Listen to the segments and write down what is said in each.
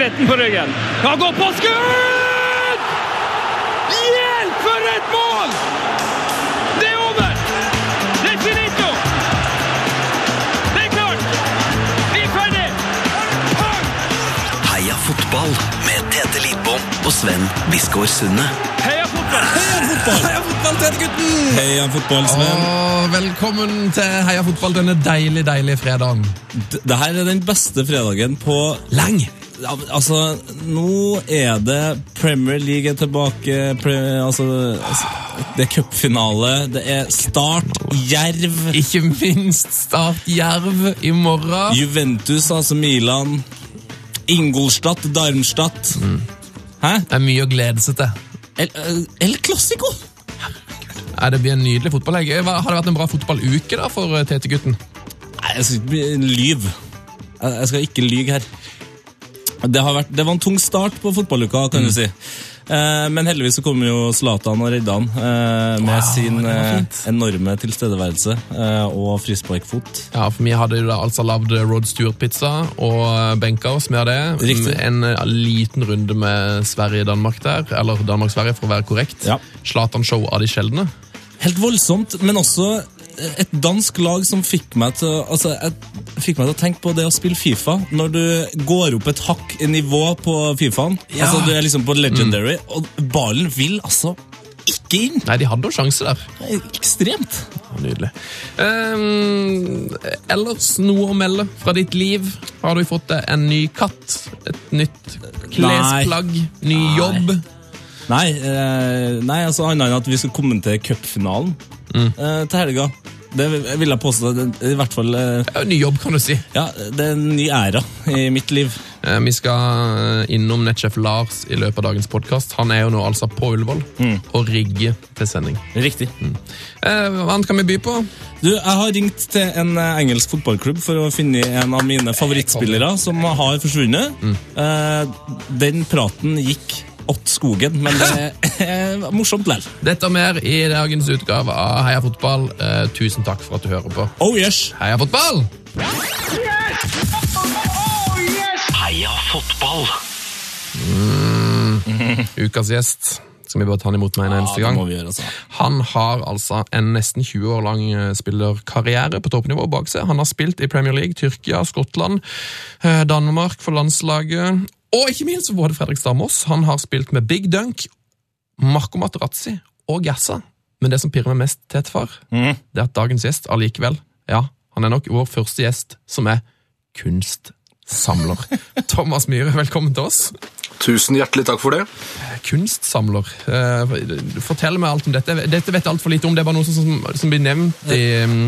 13 på ryggen. Han går på skudd! Hjelp, for et mål! Det er over! Det er finito! Det er klart! Vi er ferdig! Heia fotball med Tete Lidbom og Sven Biskår Sunde. Heia fotball! Heia fotball, Tete-gutten! Heia fotball, Sven. Velkommen til Heia fotball denne deilig, deilige fredagen. D- Det her er den beste fredagen på Lang! Ja, Altså, nå er det Premier League er tilbake. Pre, altså, altså, det er cupfinale. Det er Start, Jerv, Ikke minst Start Jerv i morgen. Juventus, altså Milan, Ingolstadt, Darmstadt. Hæ? Det er mye å glede seg til. El, El Clasico! Ja, det blir en nydelig fotballhelg. Hva- Har det vært en bra fotballuke da for eh, Tete-gutten? Nei, jeg skal ikke lyve. Jeg skal ikke lyge her. Det, har vært, det var en tung start på fotballuka, kan du si. Eh, men heldigvis så kom jo Zlatan og redda han eh, med Wow, sin eh, enorme tilstedeværelse og frisparkfot. Ja, for Vi hadde jo da altså lagd Rod Stewart-pizza og benka oss med det. Riktig. En eh, liten runde med Sverige-Danmark der, eller Danmark-Sverige for å være korrekt. Ja. Zlatan-show av de sjeldne. Helt voldsomt, men også et dansk lag som fikk meg til altså, fikk meg til å tenke på det å spille Fifa. Når du går opp et hakk i nivå på Fifaen, Ja. altså du er liksom på legendary, og ballen vil altså ikke inn. Nei, de hadde jo sjanse der. Er ekstremt. Nydelig. Um, ellers noe å melde fra ditt liv? Har du fått deg en ny katt? Et nytt klesplagg? Ny Nei. jobb? Nei, eh, nei altså annet enn at vi skal kommentere cupfinalen eh, til helga. Det vil jeg påstå. I hvert fall eh, Ja, ny jobb, kan du si. Ja, det er en ny æra i mitt liv. Eh, vi skal innom nettsjef Lars i løpet av dagens podkast. Han er jo nå altså på Ullevål og rigger til sending. Riktig. Eh, hva annet kan vi by på? Du, Jeg har ringt til en engelsk fotballklubb for å finne en av mine favorittspillere som har forsvunnet. Eh, den praten gikk åt skogen, men det er morsomt likevel. Dette og mer i dagens utgave av Heia fotball. Eh, tusen takk for at du hører på. Oh yes! Heia fotball! Heia fotball! Ukas gjest. Skal vi bare ta han imot med en eneste gang? må gjøre, altså. Han har altså en nesten 20 år lang eh, spillerkarriere på toppnivå bak seg. Han har spilt i Premier League, Tyrkia, Skottland, eh, Danmark for landslaget, og ikke minst både Fredrik Stamos. Han har spilt med Big Dunk, Marco Materazzi og Gassa. Men det som pirrer meg mest, til, far, mm. det er at dagens gjest allikevel, ja, han er nok vår første gjest som er kunstsamler. Thomas Myhre, velkommen til oss. Tusen hjertelig takk for det. kunstsamler. Eh, Fortell meg alt om dette. Dette vet jeg altfor lite om. Det er bare noe som, som blir nevnt i,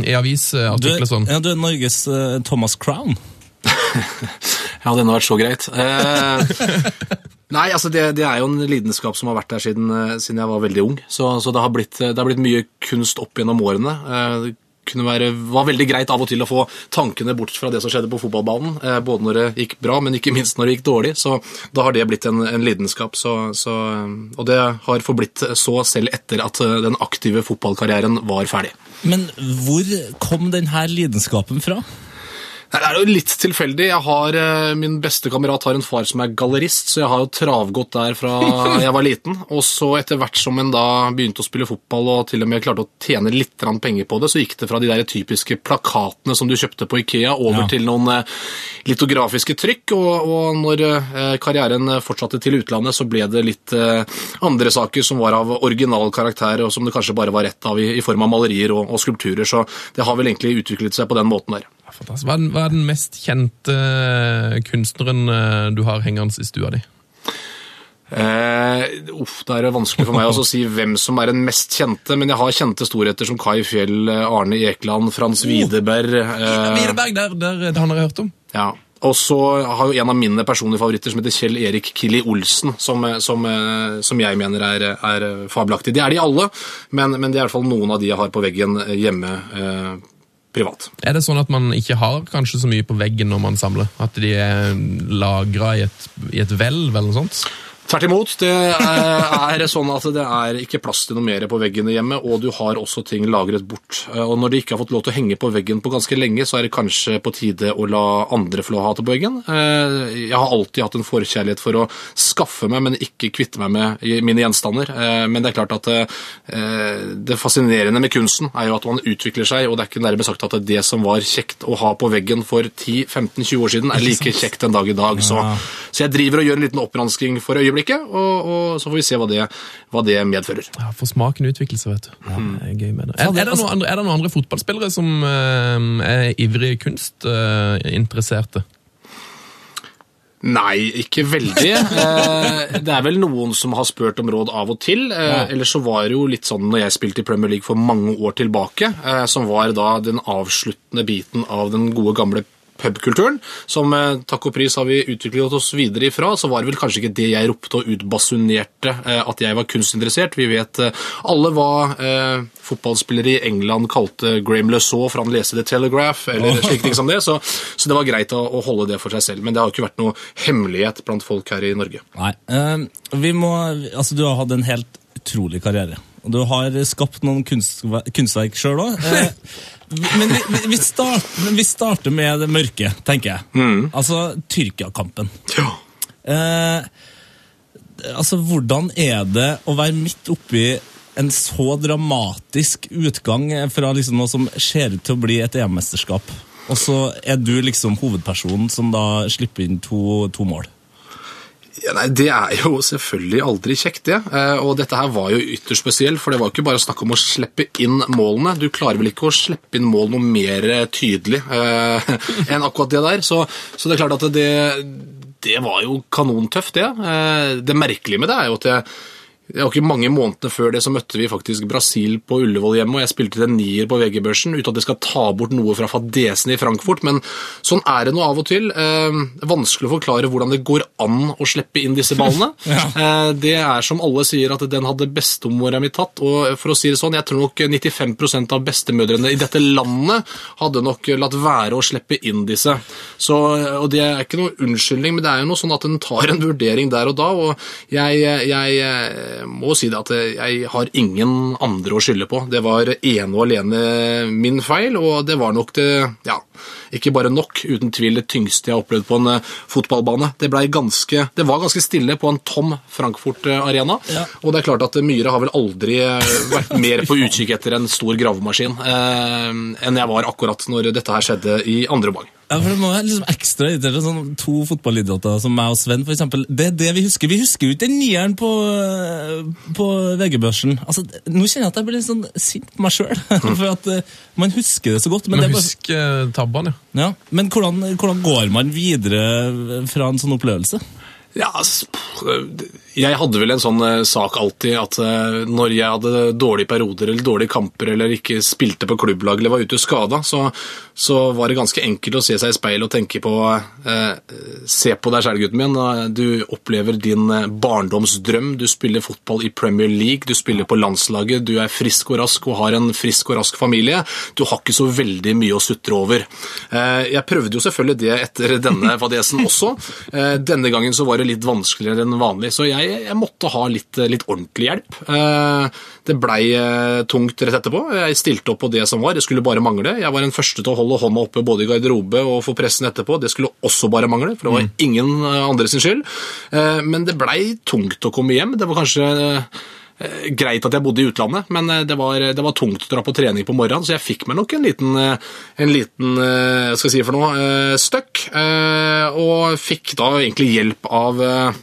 i avisartikler. Sånn. ja, du er Norges uh, Thomas Crown. Ja, det hadde vært så greit. Eh, nei, altså det, det er jo en lidenskap som har vært der siden, eh, siden jeg var veldig ung. Så, så det, har blitt, det har blitt mye kunst opp gjennom årene. Eh, det kunne være, var veldig greit av og til å få tankene bort fra det som skjedde på fotballbanen. Eh, både når det gikk bra, men ikke minst når det gikk dårlig. Så da har det blitt en, en lidenskap. Så, så, og det har forblitt så selv etter at eh, den aktive fotballkarrieren var ferdig. Men hvor kom denne lidenskapen fra? Det er jo litt tilfeldig. Jeg har, eh, Min beste kamerat har en far som er gallerist, så jeg har jo travgått der fra jeg var liten. Og så etter hvert som en da begynte å spille fotball og til og med klarte å tjene litt penger på det, så gikk det fra de der typiske plakatene som du kjøpte på Ikea, over Ja. til noen eh, litografiske trykk. Og, og når eh, karrieren fortsatte til utlandet, så ble det litt andre saker som var av original karakter, og som det kanskje bare var rett av i, i form av malerier og, og skulpturer. Så det har vel egentlig utviklet seg på den måten der. Fantastisk. Hva er, den, hva er den mest kjente eh, kunstneren eh, du har hengende i stua di? Uh, uff, Det er vanskelig for meg å si hvem som er den mest kjente, men jeg har kjente storheter som Kai Fjell, Arne Ekeland, Frans Widerberg. Eh, Widerberg, der, der, det han har jeg hørt om. ja. Og så har jo en av mine personlige favoritter som heter Kjell Erik Killi Olsen, som, som, som jeg mener er, er fabelaktig. De er de alle, men, men det er i hvert fall noen av de jeg har på veggen hjemme eh, privat. Er det sånn at man ikke har kanskje så mye på veggen når man samler? At de er lagra i et, hvelv eller noe sånt? Tvert imot. Det er sånn at det er ikke plass til noe mer på veggene hjemme, og du har også ting lagret bort. Eh, Og når de ikke har fått lov til å henge på veggen på ganske lenge, så er det kanskje på tide å la andre få ha det på veggen. Eh, Jeg har alltid hatt en forkjærlighet for å skaffe meg, men ikke kvitte meg med mine gjenstander. Eh, Men det er klart at eh, det fascinerende med kunsten er jo at man utvikler seg, og det er ikke nærmest sagt at det som var kjekt å ha på veggen for 10-15-20 år siden, er like kjekt en dag i dag. Så, så jeg driver og gjør en liten oppgransking for øyeblikket, og, og så får vi se hva det, hva det medfører. Ja, For smaken utvikler seg, vet du. Ja, det er gøy med det. Er, er, det noen andre, er det noen andre fotballspillere som eh, er ivrige kunstinteresserte? Nei, ikke veldig. Eh, det er vel noen som har spurt om råd av og til. Eh, Eller så var det jo litt sånn når jeg spilte i Premier League for mange år tilbake, eh, som var da den avsluttende biten av den gode gamle pubkulturen, som eh, takk og pris har vi utviklet oss videre ifra, så var det vel kanskje ikke det jeg ropte og utbasunerte eh, at jeg var kunstinteressert. Vi vet eh, alle hva fotballspillere i England kalte Graham Lesaw for han leste The Telegraph, eller slike ting som det, så, så det var greit å, å holde det for seg selv. Men det har ikke vært noe hemmelighet blant folk her i Norge. Nei. vi må, altså, du har hatt en helt utrolig karriere. Og du har skapt noen kunstver kunstverk sjøl òg. men vi, vi, starter, vi starter med det mørke, tenker jeg. Altså Tyrkia-kampen. Ja. Eh, altså, hvordan er det å være midt oppi en så dramatisk utgang fra liksom noe som ser ut til å bli et EM-mesterskap, og så er du liksom hovedpersonen som da slipper inn to, to mål? Ja, nei, Det er jo selvfølgelig aldri kjekt, det. Eh, Og dette her var jo ytterst spesielt, for det var jo ikke bare snakk om å slippe inn målene. Du klarer vel ikke å slippe inn mål noe mer tydelig eh, enn akkurat det der. Så, så det er klart at det, det var jo kanontøft, det. Eh, Det merkelige med det er jo at jeg det var ikke mange månedene før det så møtte vi faktisk Brasil på Ullevål hjemme, og jeg spilte til en nier på VG-børsen, uten at jeg skal ta bort noe fra fadesen i Frankfurt, men sånn er det nå av og til. Eh, vanskelig å forklare hvordan det går an å slippe inn disse ballene. eh, det er som alle sier at den hadde bestemora mi tatt, og for å si det sånn, jeg tror nok 95% av bestemødrene i dette landet hadde nok latt være å slippe inn disse. Så, og det er ikke noe unnskyldning, men det er jo noe sånn at en tar en vurdering der og da, og jeg, jeg må si det at jeg har ingen andre å skylde på. Det var ene og alene min feil, og det var nok det, ja, ikke bare nok, uten tvil det tyngste jeg har opplevd på en eh, fotballbane. Det, ganske, det var ganske stille på en tom Frankfurt-arena, Ja. og det er klart at Myhre har vel aldri eh, vært mer på utkikk etter en stor gravemaskin eh, enn jeg var akkurat når dette her skjedde i andre omgang. Ja, for Det må være liksom ekstra irriterende. Sånn, to fotballidioter som meg og Sven, for eksempel. Det er det vi husker. Vi husker jo ikke den nieren på, på VG-børsen. Altså, nå kjenner jeg at jeg blir litt sånn sint på meg sjøl. For at man husker det så godt. Men, Men det bare, husk eh, tabbene. Ja. men hvordan, hvordan går man videre fra en sånn opplevelse? Ja, jeg hadde vel en sånn eh, sak alltid at eh, når jeg hadde dårlige perioder eller dårlige kamper eller ikke spilte på klubblag eller var ute skada, så, så var det ganske enkelt å se seg i speilet og tenke på eh, Se på deg sjæl, gutten min. eh, Du opplever din barndomsdrøm. Du spiller fotball i Premier League, du spiller på landslaget, du er frisk og rask og har en frisk og rask familie. Du har ikke så veldig mye å sutre over. Eh, Jeg prøvde jo selvfølgelig det etter denne fadesen også. Eh, Denne gangen så var det litt vanskeligere enn vanlig, så jeg, jeg måtte ha litt, litt ordentlig hjelp. Eh, Det blei eh, tungt rett etterpå. Jeg stilte opp på det som var, det skulle bare mangle. Jeg var den første til å holde hånda oppe både i garderobe og for pressen etterpå. Det skulle også bare mangle, for det var ingen eh, andre sin skyld. Men det blei tungt å komme hjem. Det var kanskje greit at jeg bodde i utlandet, men eh, det var, det var tungt å dra på trening på morgenen, så jeg fikk meg nok en liten, eh, en liten eh, skal jeg si for noe, eh, støkk, eh, og fikk da egentlig hjelp av eh, eh,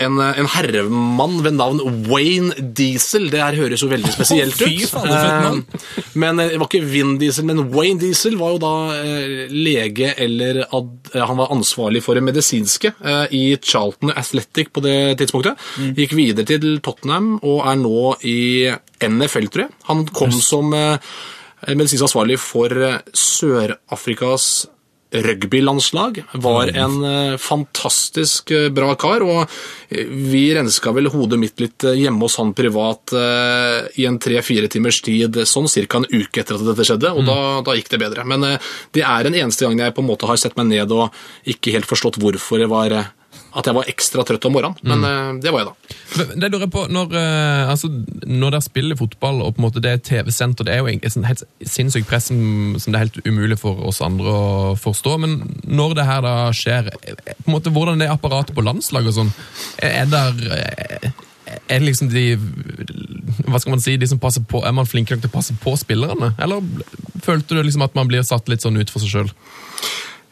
en, en herremann ved navn Wayne Diesel. Det her høres jo veldig spesielt ut. Eh, Men eh, det var ikke Vin Diesel, men Wayne Diesel var jo da eh, lege eller ad, eh, Han var ansvarlig for det medisinske eh, i Charlton Athletic på det tidspunktet. Gikk videre til Tottenham og er nå i NFL, tror jeg. Han kom som eh, medisinsk ansvarlig for eh, Sør-Afrikas rugbylandslag. Var en eh, fantastisk eh, bra kar, og eh, vi renska vel hodet mitt litt hjemme hos han privat i en tre-fire timers tid, sånn ca. en uke etter at dette skjedde, og da, da gikk det bedre. Men det er den eneste gang jeg på en måte har sett meg ned og ikke helt forstått hvorfor jeg var at jeg var ekstra trøtt om morgenen, men mm. det var jeg da. Men Det lurer på, når, eh, altså, når dere spiller fotball, og på en måte det er TV-sendt, og det er jo en helt sinnssykt press som, det er helt umulig for oss andre å forstå, men når det her da skjer, eh, på en måte hvordan det er apparatet på landslaget og sånn, er der eh, er det liksom de hva skal man si, de som passer på, er man flink nok til å passe på spillerne? Eller følte du liksom at man blir satt litt sånn ut for seg selv?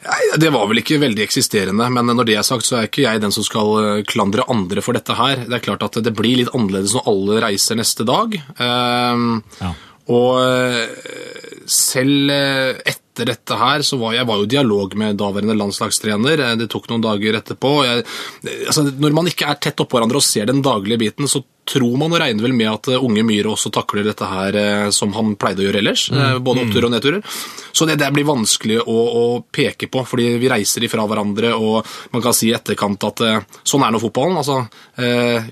Nei, Det var vel ikke veldig eksisterende, men når det er sagt, så er ikke jeg den som skal eh, klandre andre for dette her. Det er klart at det blir litt annerledes når alle reiser neste dag. Ehm, Ja. Og eh, selv eh, etter dette her, så var jeg var jo i dialog med daværende landslagstrener. Det tok noen dager etterpå. Jeg, altså, når man ikke er tett oppå hverandre og ser den daglige biten, så tror man og regner vel med at eh, unge Myhre også takler dette her eh, som han pleide å gjøre ellers. Mm. Både oppturer og nedturer. Så det der blir vanskelig å, å peke på, fordi vi reiser ifra hverandre, og man kan si i etterkant at eh, sånn er nå fotballen. altså eh,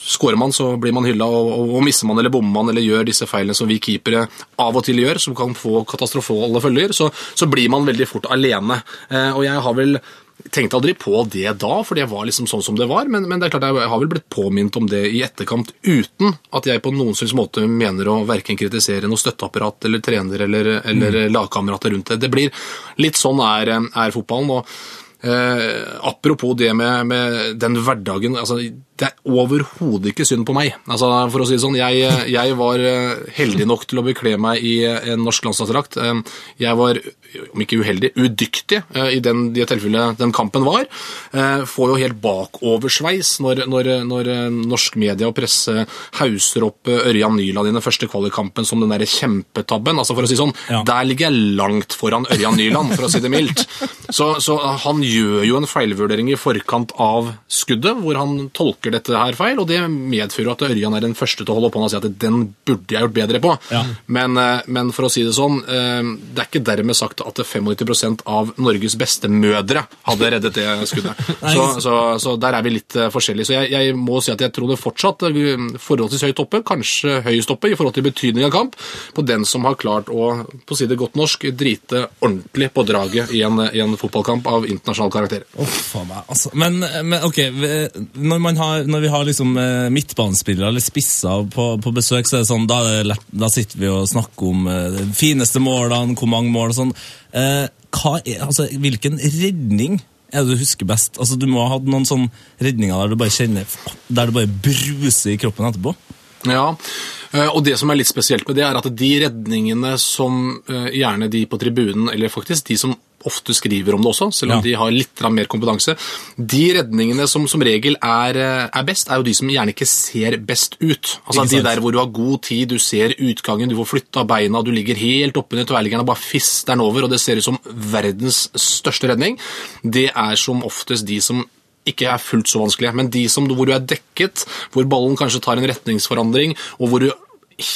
Skårer man, så blir man hylla, og, og, og mister man eller bommer man eller gjør disse feilene som vi keepere av og til gjør, som kan få katastrofale følger, så, så blir man veldig fort alene. Eh, og jeg har vel tenkte aldri på det da, for det var liksom sånn som det var, men, men det er klart jeg har vel blitt påminnet om det i etterkant, uten at jeg på noen slags måte mener å verken kritisere noe støtteapparat eller trener eller, eller lagkamerater rundt det. Det blir litt sånn er, er fotballen. og Eh, apropos det med, med den hverdagen altså, Det er overhodet ikke synd på meg. Altså, for å si det sånn, jeg, jeg var eh, heldig nok til å bekle meg i en norsk landslagsdrakt. Eh, Jeg var, om ikke uheldig, udyktig eh, i den, det tilfellet den kampen var. Eh, Får jo helt bakoversveis når, når, når eh, norsk media og presse hauser opp eh, Ørjan Nyland i den første kvalikkampen som den der kjempetabben. Altså for å si det sånn, Ja. Der ligger jeg langt foran Ørjan Nyland, for å si det mildt. Så, så han gjør jo en feilvurdering i forkant av skuddet, hvor han tolker dette her feil, og det medfører at Ørjan er den første til å holde hånda og si at den burde jeg gjort bedre på. Ja. Men, eh, men for å si det sånn, eh, det er ikke dermed sagt at 95% av Norges beste mødre hadde reddet det skuddet. Så, så, så der er vi litt eh, forskjellige. Så jeg, jeg må si at jeg tror det fortsatt forholdsvis høyt oppe, kanskje høyest oppe i forhold til betydning av kamp, på den som har klart å, på å si det godt norsk, drite ordentlig på draget i en, i en fotballkamp av internasjonal karakter. Oh, faen meg, altså. Men, men ok, når, man har, når vi har liksom eh, midtbanespillere eller spisser på, på besøk, så er det sånn, da, da sitter vi og snakker om eh, de fineste målene, hvor mange mål og sånn. Eh, er, altså, hvilken redning er det du husker best? Altså, du må ha hatt noen sånne redninger der du bare kjenner, der du bare bruser i kroppen etterpå. Ja, eh, og det som er litt spesielt med det, er at de redningene som gjerne de på tribunen, eller faktisk de som ofte skriver om det også, selv om Ja. de har litt mer kompetanse, de redningene som som regel er, eh, er best, er jo de som gjerne ikke ser best ut. Altså De der hvor du har god tid, du ser utgangen, du får flytta beina, du ligger helt oppunder tverrliggeren og bare fister den over, og det ser ut som verdens største redning. Det er som oftest de som ikke er fullt så vanskelige, men de som, hvor du er dekket, hvor ballen kanskje tar en retningsforandring, og hvor du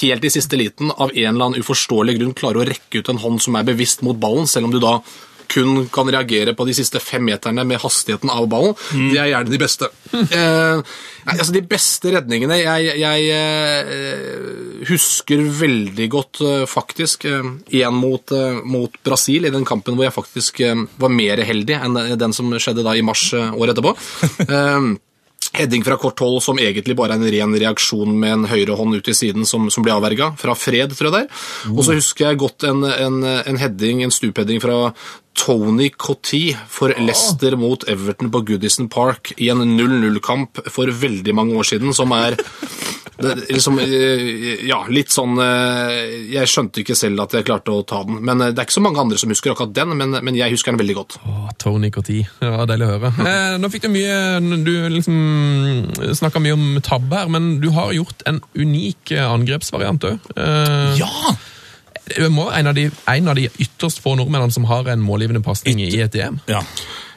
helt i siste liten av en eller annen uforståelig grunn klarer å rekke ut en hånd som er bevisst mot ballen, selv om du da kun kan reagere på de siste fem meterne med hastigheten av ballen. De er gjerne de beste. Eh, altså De beste redningene Jeg, jeg eh, husker veldig godt, eh, faktisk, én mot, eh, mot Brasil i den kampen hvor jeg faktisk eh, var mer heldig enn den som skjedde da i mars eh, året etterpå. Eh, Heading fra kort hold som egentlig bare er en ren reaksjon med en høyrehånd ut i siden som, som blir avverga. Fra Fred, tror jeg det er. Og så husker jeg godt en, en, en heading, en stupheading fra Tony Cotty for Leicester mot Everton på Goodison Park i en 0-0-kamp for veldig mange år siden, som er liksom, eh, ja, litt sånn eh, Jeg skjønte ikke selv at jeg klarte å ta den. Men eh, Det er ikke så mange andre som husker akkurat den, men, men jeg husker den veldig godt. Åh, Tony Cotti. Det var deilig å høre. Eh, nå fikk du mye Du liksom snakka mye om tabbe her, men du har gjort en unik angrepsvariant òg. Eh, Ja! Du må en av, de, en av de ytterst få nordmennene som har en målgivende pasning i et EM. Ja.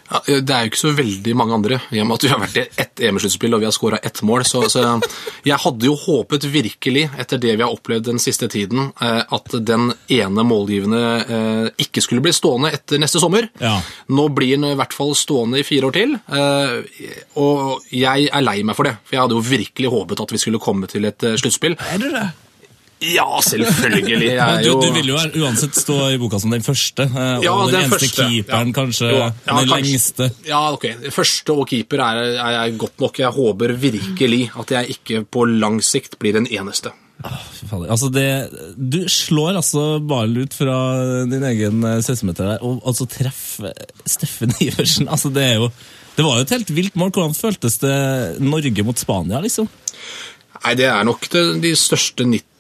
Ja, det er jo ikke så veldig mange andre, i og med at vi har vært i ett EM-sluttspill og vi har skåra ett mål. Så, så jeg hadde jo håpet virkelig, etter det vi har opplevd den siste tiden, eh, at den ene målgivende eh, ikke skulle bli stående etter neste sommer. Ja. Nå blir den i hvert fall stående i fire år til, eh, og jeg er lei meg for det. For jeg hadde jo virkelig håpet at vi skulle komme til et sluttspill. Er det det? Ja, selvfølgelig. Jeg er Du, jo du vil jo uansett stå i boka som den første, og Ja, den, den eneste første. keeperen, Ja. kanskje. Ja, den kanskje. lengste. Ja, ok. Første og keeper er, er jeg godt nok. Jeg håper virkelig at jeg ikke på lang sikt blir den eneste. Fy fader. Altså det, du slår altså ballen ut fra din egen sesometer 16-meter der, og altså treffer Steffen Iversen. Altså det er jo Det var jo et helt vilt mål. Hvordan føltes det Norge mot Spania, liksom? Nei, det er nok det, de største 90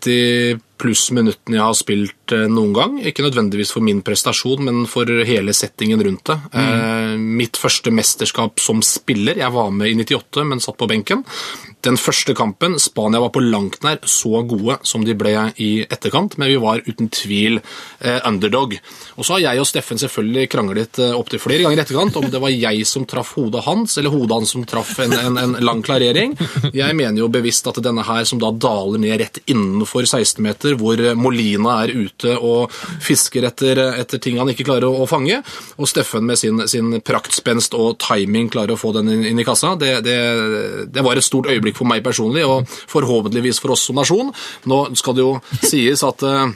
pluss minuttene jeg har spilt eh, noen gang. Ikke nødvendigvis for min prestasjon, men for hele settingen rundt det. Mm. mitt første mesterskap som spiller. Jeg var med i 98, men satt på benken. Den første kampen, Spania var på langt nær så gode som de ble i etterkant, men vi var uten tvil eh, underdog. Og så har jeg og Steffen selvfølgelig kranglet eh, opptil flere ganger i etterkant om det var jeg som traff hodet hans, eller hodet hans som traff en, en, en lang klarering. Jeg mener jo bevisst at denne her som da daler ned rett innenfor 16 meter, hvor Molina er ute og fisker etter, etter ting han ikke klarer å, fange, og Steffen med sin, sin praktspenst og timing klarer å få den inn, inn i kassa, det, det, det var et stort øyeblikk for meg personlig, og forhåpentligvis for oss som nasjon. Nå skal det jo sies at eh,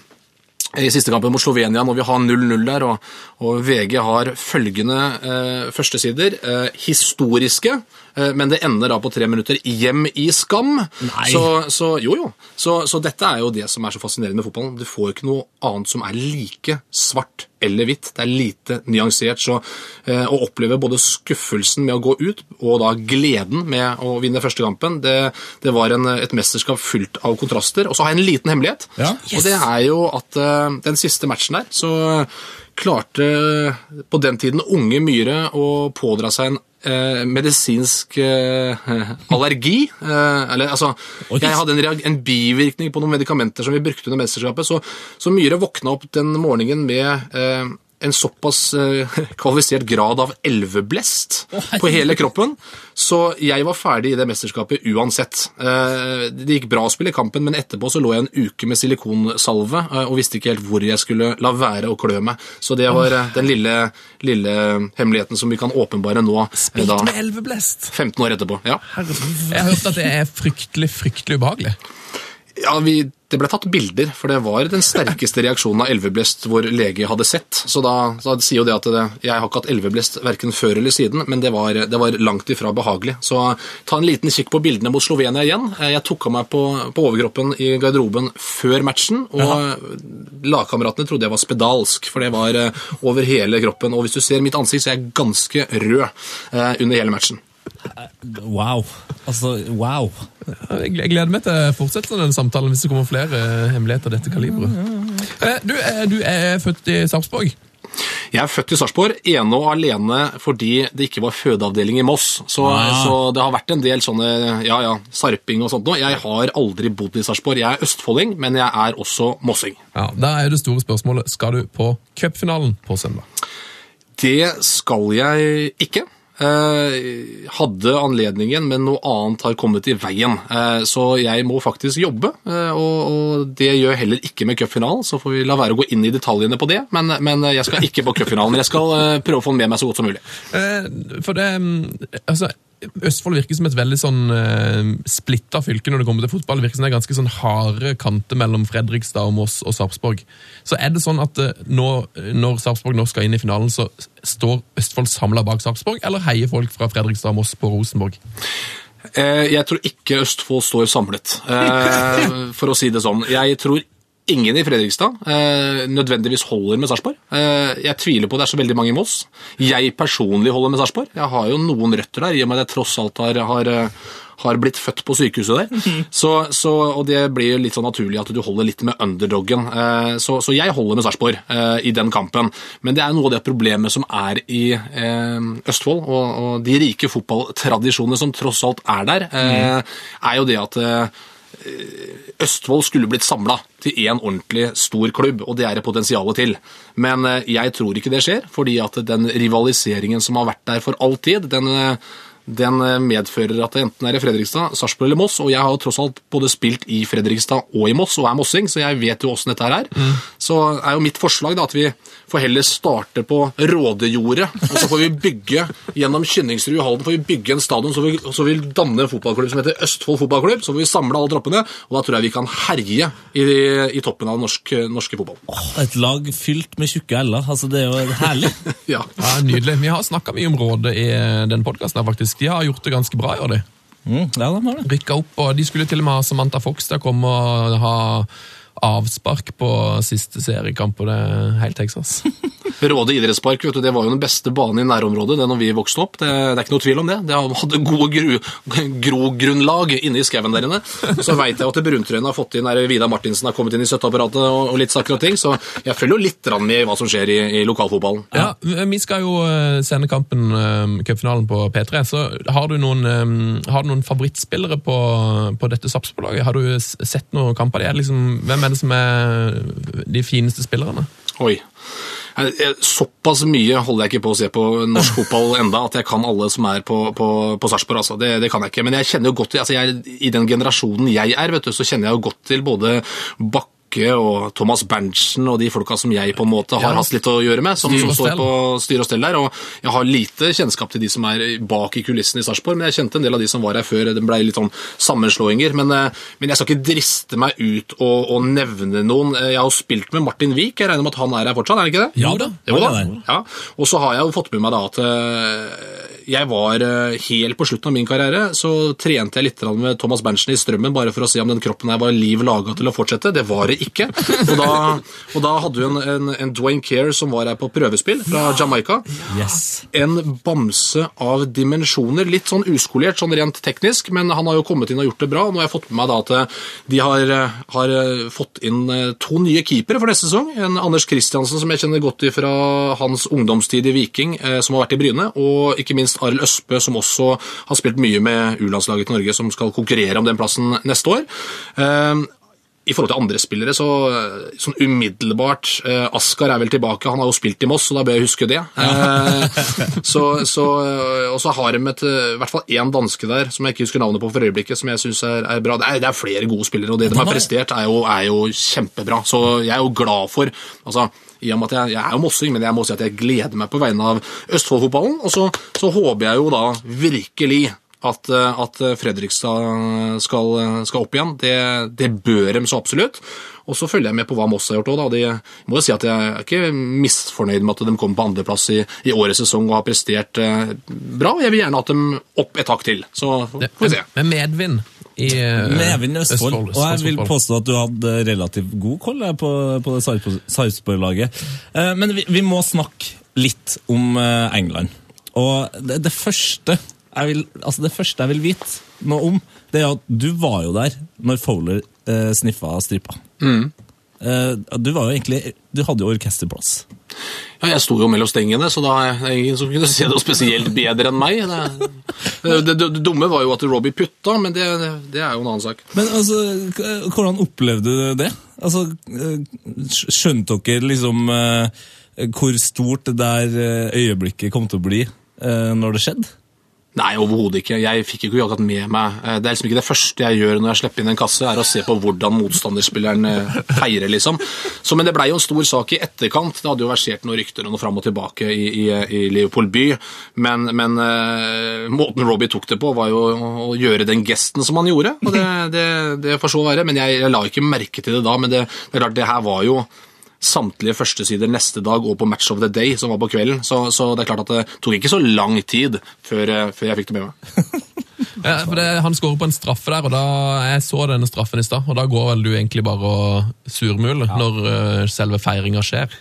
i siste kampen mot Slovenia, når vi har 0-0 der, og, og VG har følgende eh, førstesider. Eh, historiske, men det ender da på tre minutter hjem i skam. Så, så jo, jo. Så, så dette er jo det som er så fascinerende med fotballen. Du får ikke noe annet som er like svart eller hvitt. Det er lite nyansert. Så eh, å oppleve både skuffelsen med å gå ut, og da gleden med å vinne første kampen, det, det var en, et mesterskap fylt av kontraster. Og så har jeg en liten hemmelighet. Ja. Og det er jo at eh, den siste matchen der, så klarte på den tiden unge Myhre å pådra seg en eh, medisinsk eh, allergi. Eh, eller altså Jeg hadde en, en bivirkning på noen medikamenter som vi brukte under mesterskapet, så, så Myhre våkna opp den morgenen med eh, en såpass eh, kvalifisert grad av elveblest på hele kroppen, så jeg var ferdig i det mesterskapet uansett. Eh, det gikk bra å spille kampen, men etterpå så lå jeg en uke med silikonsalve eh, og visste ikke helt hvor jeg skulle la være å klø meg. Så det var den lille, lille hemmeligheten som vi kan åpenbare nå, Spilt da med elveblest. 15 år etterpå. Ja. Jeg har hørt at det er fryktelig, fryktelig ubehagelig. Ja, vi, Det ble tatt bilder, for det var den sterkeste reaksjonen av elveblest vår lege hadde sett. Så da, da sier jo det at det, jeg har ikke hatt elveblest verken før eller siden, men det var, det var langt ifra behagelig. Så ta en liten kikk på bildene mot Slovenia igjen. Jeg tok av meg på, på overkroppen i garderoben før matchen, og lagkameratene trodde jeg var spedalsk, for det var eh, over hele kroppen. Og hvis du ser mitt ansikt, så er jeg ganske rød eh, under hele matchen. Wow. Altså, wow. Jeg gleder meg til fortsettelsen av denne samtalen hvis det kommer flere eh, hemmeligheter av dette kaliberet. Eh, Du, er- du er født i Sarpsborg. Jeg er født i Sarpsborg, ene og alene fordi det ikke var fødeavdeling i Moss. Så, Ah. så det har vært en del sånne ja, ja, sarping og sånt noe. Jeg har aldri bodd i Sarpsborg. Jeg er østfolding, men jeg er også mossing. Ja, Da er det store spørsmålet skal du på cupfinalen på søndag. Det skal jeg ikke. Eh, hadde anledningen, men noe annet har kommet i veien. Eh, så jeg må faktisk jobbe, eh, og, det gjør jeg heller ikke med cupfinalen. Så får vi la være å gå inn i detaljene på det, men, men jeg skal ikke på cupfinalen. Jeg skal prøve å få den med meg så godt som mulig. For det mm, Altså, Østfold virker som et veldig sånn uh, splitta fylke når det kommer til fotball. Det virker som det er ganske sånn harde kanter mellom Fredrikstad og Moss og Sarpsborg. Så er det sånn at uh, nå, når Sarpsborg nå skal inn i finalen, så står Østfold samla bak Sarpsborg, eller heier folk fra Fredrikstad og Moss på Rosenborg? Eh, Jeg tror ikke Østfold står samlet, eh, for å si det sånn. Jeg tror ingen i Fredrikstad eh, nødvendigvis holder med Sarpsborg. Eh, jeg tviler på det er så veldig mange i Moss. Jeg personlig holder med Sarpsborg. Jeg har jo noen røtter der, i og med at jeg tross alt har, har, eh, har blitt født på sykehuset der. Så, så, og det blir jo litt sånn naturlig at du holder litt med underdoggen. Eh, så, så jeg holder med Sarpsborg i den kampen. Men det er noe av det problemet som er i Østfold, og, og de rike fotballtradisjonene som tross alt er der, eh, er jo det at Østfold skulle blitt samla til én ordentlig stor klubb, og det er det potensialet til. Men eh, jeg tror ikke det skjer, fordi at den rivaliseringen som har vært der for all tid, den, eh, den eh, medfører at det enten er i Fredrikstad, Sarpsborg eller Moss, og jeg har jo tross alt både spilt i Fredrikstad og i Moss, og er mossing, så jeg vet jo åssen dette her er. så er jo mitt forslag da, at vi får heller starte på Rådejordet, og så får vi bygge gjennom Kynningsrud i Halden får vi bygge en stadion, så vil, så vi danne en fotballklubb som heter Østfold fotballklubb. Så får vi samle alle troppene, og da tror jeg vi kan herje i, i toppen av norsk, norske fotball. Et lag fylt med tjukke l-er. Altså, det er jo herlig. Ja. Ja, Nydelig. Vi har snakka mye om Rådet i den podkasten. De har gjort det ganske bra i år, de. Mm, ja, de har det. Rykka opp, og De skulle til og med ha Samantha Fox til å komme og ha avspark på siste seriekamp, og det er helt Texas. Råde idrettspark vet du, det var jo den beste banen i nærområdet det når vi vokste opp. Det, det er ikke noe tvil om det. Det hadde gode gro, grogrunnlag inne i skauen der inne. Så veit jeg at Bruntrøyen har fått inn der Vidar Martinsen har kommet inn i støtteapparatet og, og litt saker og ting, så jeg følger jo litt med i hva som skjer i, i lokalfotballen. Ja, Vi skal jo eh, sende kampen, um, cupfinalen, på P3. så Har du noen, um, har du noen favorittspillere på, på dette Sarpsborg-laget? Har du sett noen kamper? der? er liksom, hvem er det som er de fineste spillerne? Oi. Såpass mye holder jeg ikke på å se på norsk fotball enda, at jeg kan alle som er på, på, på Sarpsborg. Altså. Det, det, kan jeg ikke. Men jeg kjenner jo godt til, altså jeg, i den generasjonen jeg er, vet du, så kjenner jeg jo godt til både Bakke og Thomas Berntsen og de folka som jeg på en måte har hatt litt å gjøre med, som, som står på styr og stell der. Og jeg har lite kjennskap til de som er bak i kulissene i Sarpsborg, men jeg kjente en del av de som var her før. Det ble litt sånn sammenslåinger. Men, eh, men jeg skal ikke driste meg ut og, og nevne noen. Eh, Jeg har jo spilt med Martin Wiik, jeg regner med at han er her fortsatt, er han ikke det? Ja da, Jo da. Ja. Og så har jeg jo fått med meg da at eh, jeg var helt på slutten av min karriere, så trente jeg litt med Thomas Berntsen i Strømmen bare for å se om den kroppen her var liv laga til å fortsette. Det var det ikke. Og da, og da hadde hun en, en, en Dwayne Care som var her på prøvespill fra Jamaica. Yes. En bamse av dimensjoner. Litt sånn uskolert sånn rent teknisk, men han har jo kommet inn og gjort det bra. Nå har jeg fått med meg da at eh, de har, eh, har eh, fått inn to nye keepere for neste sesong. En Anders Kristiansen, som jeg kjenner godt fra hans ungdomstid i Viking, som har vært i Bryne, og ikke minst Arild Østbø, som også har spilt mye med U-landslaget til Norge, som skal konkurrere om den plassen neste år. Eh, i forhold til andre spillere, så sånn umiddelbart eh, Askar er vel tilbake, han har jo spilt i Moss, så da bør jeg huske det. Eh, så, så, og så har de et, eh, i hvert fall én danske der, som jeg ikke husker navnet på for øyeblikket, som jeg syns er, er bra. Det er, det er flere gode spillere, og det de har prestert, er jo, er jo kjempebra. Så jeg er jo glad for altså, i og med at jeg, jeg er jo mossing, men jeg må si at jeg gleder meg på vegne av Østfold-fotballen. Og så, så håper jeg jo da virkelig at, eh, at Fredrikstad skal, skal opp igjen. Det, det bør de så absolutt. Og så følger jeg med på hva Moss har gjort òg. Jeg må jo si at jeg er ikke misfornøyd med at de kommer på andreplass i, i årets sesong og har prestert eh, bra. Jeg vil gjerne ha dem opp et hakk til. Så får vi se. Med medvind i eh, Medvind i Østfold. Og jeg vil påstå at du hadde relativt god koll på, på det Sarp- Sarpsborg-laget. Eh, Men vi, vi må snakke litt om eh, England. Og det, det, første vil, altså det første jeg vil vite noe om, det er at du var jo der når Fowler eh, sniffa stripa. Eh, du var jo egentlig Du hadde jo orkesterplass. Ja, jeg sto jo mellom stengene, så da er det ingen som kunne se noe spesielt bedre enn meg. Det, det, det, det dumme var jo at Robbie putta, men det, det, det er jo en annen sak. Men altså, hvordan opplevde du det? Altså, eh, Skjønte dere liksom eh, hvor stort det der eh, øyeblikket kom til å bli eh, når det skjedde? Nei, overhodet ikke. Jeg fikk ikke akkurat med meg eh, Det er liksom ikke det første jeg gjør når jeg slipper inn en kasse, er å se på hvordan motstanderspilleren eh, feirer, liksom. Så, men det blei jo en stor sak i etterkant. Det hadde jo versert noen rykter og noe fram og tilbake i, i, i Liverpool by, men, men uh, måten Robbie tok det på, var jo å gjøre den gesten som han gjorde. Og det, det, det får så være, men jeg, jeg la ikke merke til det da. Men det, det er klart, det her var jo samtlige førstesider neste dag og på Match of the Day, som var på kvelden. Så, så det er klart at det tok ikke så lang tid før, eh, før jeg fikk det med meg. Ja, for det, Han skårer på en straffe der, og da jeg så denne straffen i stad. Og da går vel du egentlig bare og surmuler når eh, selve feiringa skjer.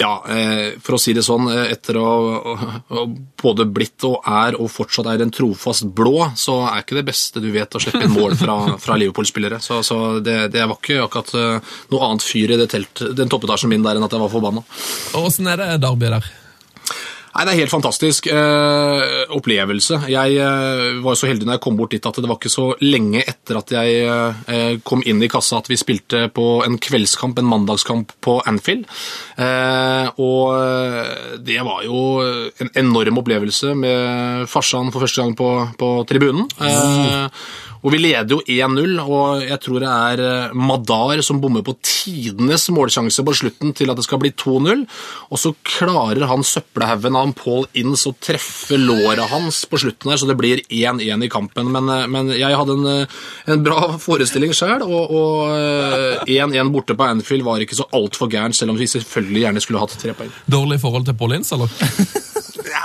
Ja, eh, for å si det sånn, eh, etter å ha både blitt og er og fortsatt er en trofast blå, så er ikke det beste du vet å slippe inn mål fra, fra Liverpool-spillere. Så, så det, det var ikke akkurat eh, noe annet fyr i det telt, den toppetasjen min der enn at jeg var forbanna. Åssen er det Derby der? Nei, Det er helt fantastisk eh, opplevelse. Jeg eh, var så heldig når jeg kom bort dit at det var ikke så lenge etter at jeg eh, kom inn i kassa at vi spilte på en kveldskamp, en mandagskamp på Anfield. Eh, og eh, det var jo en enorm opplevelse med farsan for første gang på, på tribunen. Og vi leder jo 1-0, og jeg tror det er eh, Madar som bommer på tidenes målsjanse på slutten til at det skal bli 2-0. Og så klarer han søppelhaugen av Paul Inns å treffe låret hans på slutten her, så det blir 1-1 i kampen. Men, eh, men jeg hadde en, eh, en bra forestilling sjøl, og og, eh, 1-1 borte på Anfield var ikke så altfor gærent, selv om vi selvfølgelig gjerne skulle hatt tre poeng. Dårlig forhold til Paul Inns, eller?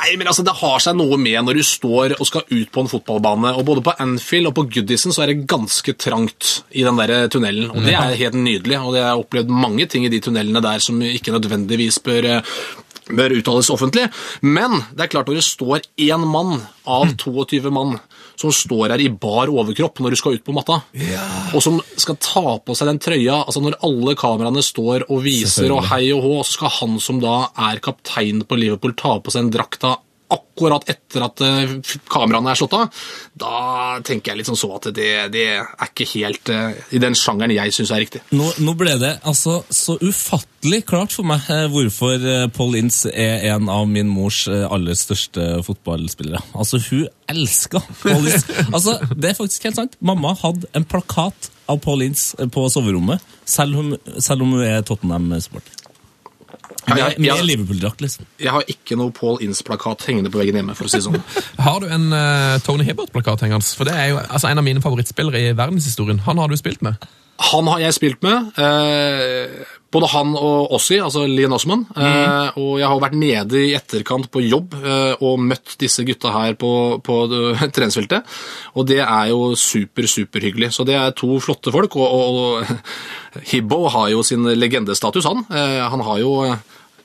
Nei, men altså, Det har seg noe med når du står og skal ut på en fotballbane. og Både på Anfield og på Goodison så er det ganske trangt i den der tunnelen. og Det er helt nydelig. og Jeg har opplevd mange ting i de tunnelene der som ikke nødvendigvis bør, eh, bør uttales offentlig. Men det er klart når det står én mann av 22 mann som står her i bar overkropp når du skal ut på matta, og som skal ta på seg den trøya altså Når alle kameraene står og viser og hei og hå, så skal han som da er kaptein på Liverpool, ta på seg en drakta akkurat etter at eh, kameraene er slått av, da tenker jeg litt sånn så at det, det er ikke helt uh, i den sjangeren jeg syns er riktig. Nå, nå ble det altså så ufattelig klart for meg eh, hvorfor Paul Ince er en av min mors aller største fotballspillere. Altså, hun elska Paul Ince. Altså, det er faktisk helt sant. Mamma hadde en plakat av Paul Ince på soverommet, selv om, selv om hun er Tottenham-supporter. Med, jeg- med Liverpool-drakt, liksom. Jeg har ikke noe Paul Ince-plakat hengende på veggen hjemme. for å si sånn. Har du en uh, Tony Hibbert-plakat hengende? For det er jo altså, en av mine favorittspillere i verdenshistorien. Han har du spilt med. Han har jeg spilt med. Eh, både han og Ossi, altså Lian Osman. Eh, og jeg har vært nede i etterkant på jobb eh, og møtt disse gutta her på, på treningsfeltet. Og det er jo super, superhyggelig. Så det er to flotte folk. Og, og, og Hibbo har jo sin legendestatus, han. Eh, han har jo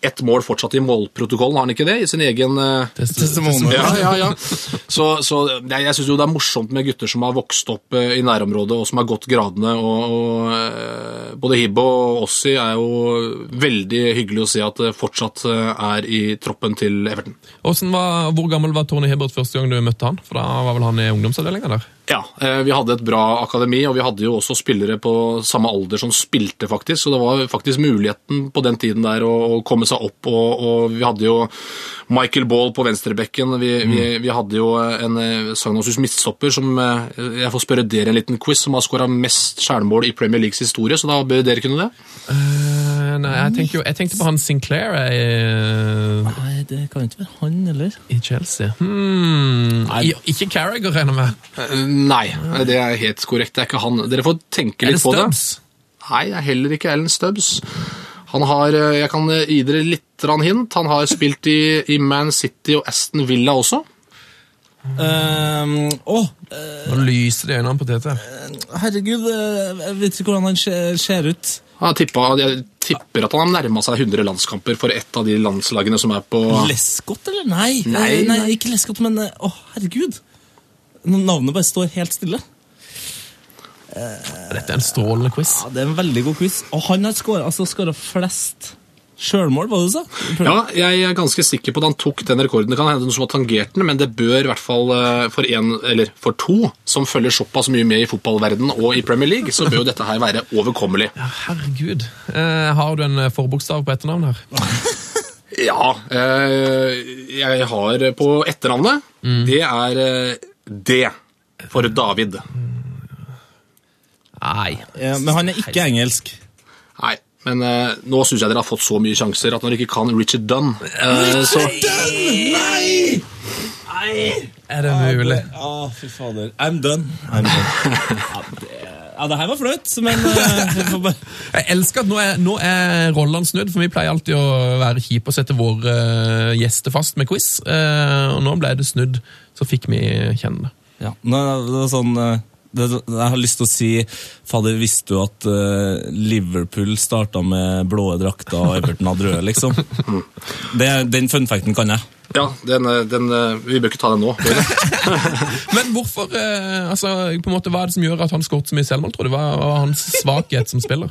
ett mål fortsatt i målprotokollen, har han ikke det? I sin egen eh, Testimonial. ja, ja, ja. Så, så jeg, jeg syns jo det er morsomt med gutter som har vokst opp eh, i nærområdet og som har gått gradene. Og, og eh, både Hibbo og Ossi er jo veldig hyggelig å se at det fortsatt er i troppen til Everton. Var, hvor gammel var Tony Hibbert første gang du møtte han? For da var vel han i ungdomsavdelinga der? Ja, eh, vi hadde et bra akademi, og vi hadde jo også spillere på samme alder som spilte, faktisk. Så det var faktisk muligheten på den tiden der å, komme seg opp. Og, og vi hadde jo Michael Ball på venstrebekken. Vi, vi, vi hadde jo en eh, Sagnasus midtstopper som eh, Jeg får spørre dere en liten quiz, som har skåra mest skjærmål i Premier Leagues historie, så da bør dere kunne det. Eh, nei, jeg, tenker jo, jeg tenkte på han Sinclair i, Nei, det kan ikke være han, eller? i Chelsea. Hmm. I, ikke Carragher, regner jeg med. Eh, Nei, det er helt korrekt. Det er ikke han. Dere får tenke litt det på det. Stubbs? Nei, det er heller ikke Ellen Stubbs. Han har, eh, Jeg kan gi dere litt hint. Han har spilt i, i Man City og Aston Villa også. Um, oh, uh, Nå lyser det i øynene på TT. herregud, eh, jeg vet ikke hvordan han ser ut. Han tipper, jeg tipper at han har nærma seg 100 landskamper for ett av de landslagene som er på Lescott, eller? Nei, Nei, Eh, nei, nei. ikke Lescott, men eh, Å, herregud. Navnet bare står helt stille. Dette er en strålende quiz. Ja, Det er en veldig god quiz. Og han har skåra altså, flest sjølmål, det du sa Ja, jeg er ganske sikker på at han tok den rekorden. Det kan hende noen som har tangert den, men det bør i hvert fall eh, for en, eller for to som følger såpass mye med i fotballverden og i Premier League, så bør jo dette her være overkommelig. Ja, herregud. Eh, har du en eh, forbokstav på etternavn her? Ja, eh, jeg har på etternavnet. Det er eh, D for David. Nei. Ja, men han er ikke engelsk. Nei, men uh, nå syns jeg dere har fått så mye sjanser at når dere ikke kan Richard Dunn, eh, så Er det mulig? Å, fy fader. I'm done. I'm done. Ja, det, ja, det her var flaut, men bare... Jeg elsker at nå er, nå er rollene snudd, for vi pleier alltid å være kjipe og sette våre gjester fast med quiz. Eh, og nå ble det snudd, så fikk vi kjenne det. Ja, nå, det var sånn Jeg har lyst til å si Fader, visste du at eh, Liverpool starta med blå drakter og Everton hadde røde, liksom? Det, den funfacten kan jeg. ja, den, eh, den, eh, vi bør ikke ta den nå. Men hvorfor, altså, på en måte, hva er det som gjør at han skåret så mye selvmål, tror du? Hva var hans svakhet som spiller?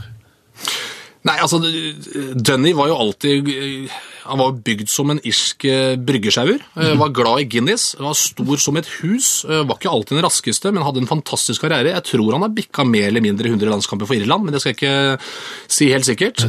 Nei, altså, Dunny var jo alltid Han var bygd som en irsk eh, bryggesjauer. eh, Var glad i Guinness. Var stor som et hus. eh, Var ikke alltid den raskeste, men hadde en fantastisk karriere. Jeg tror han har bikka mer eller mindre 100 landskamper for Irland, men det skal jeg ikke si helt sikkert.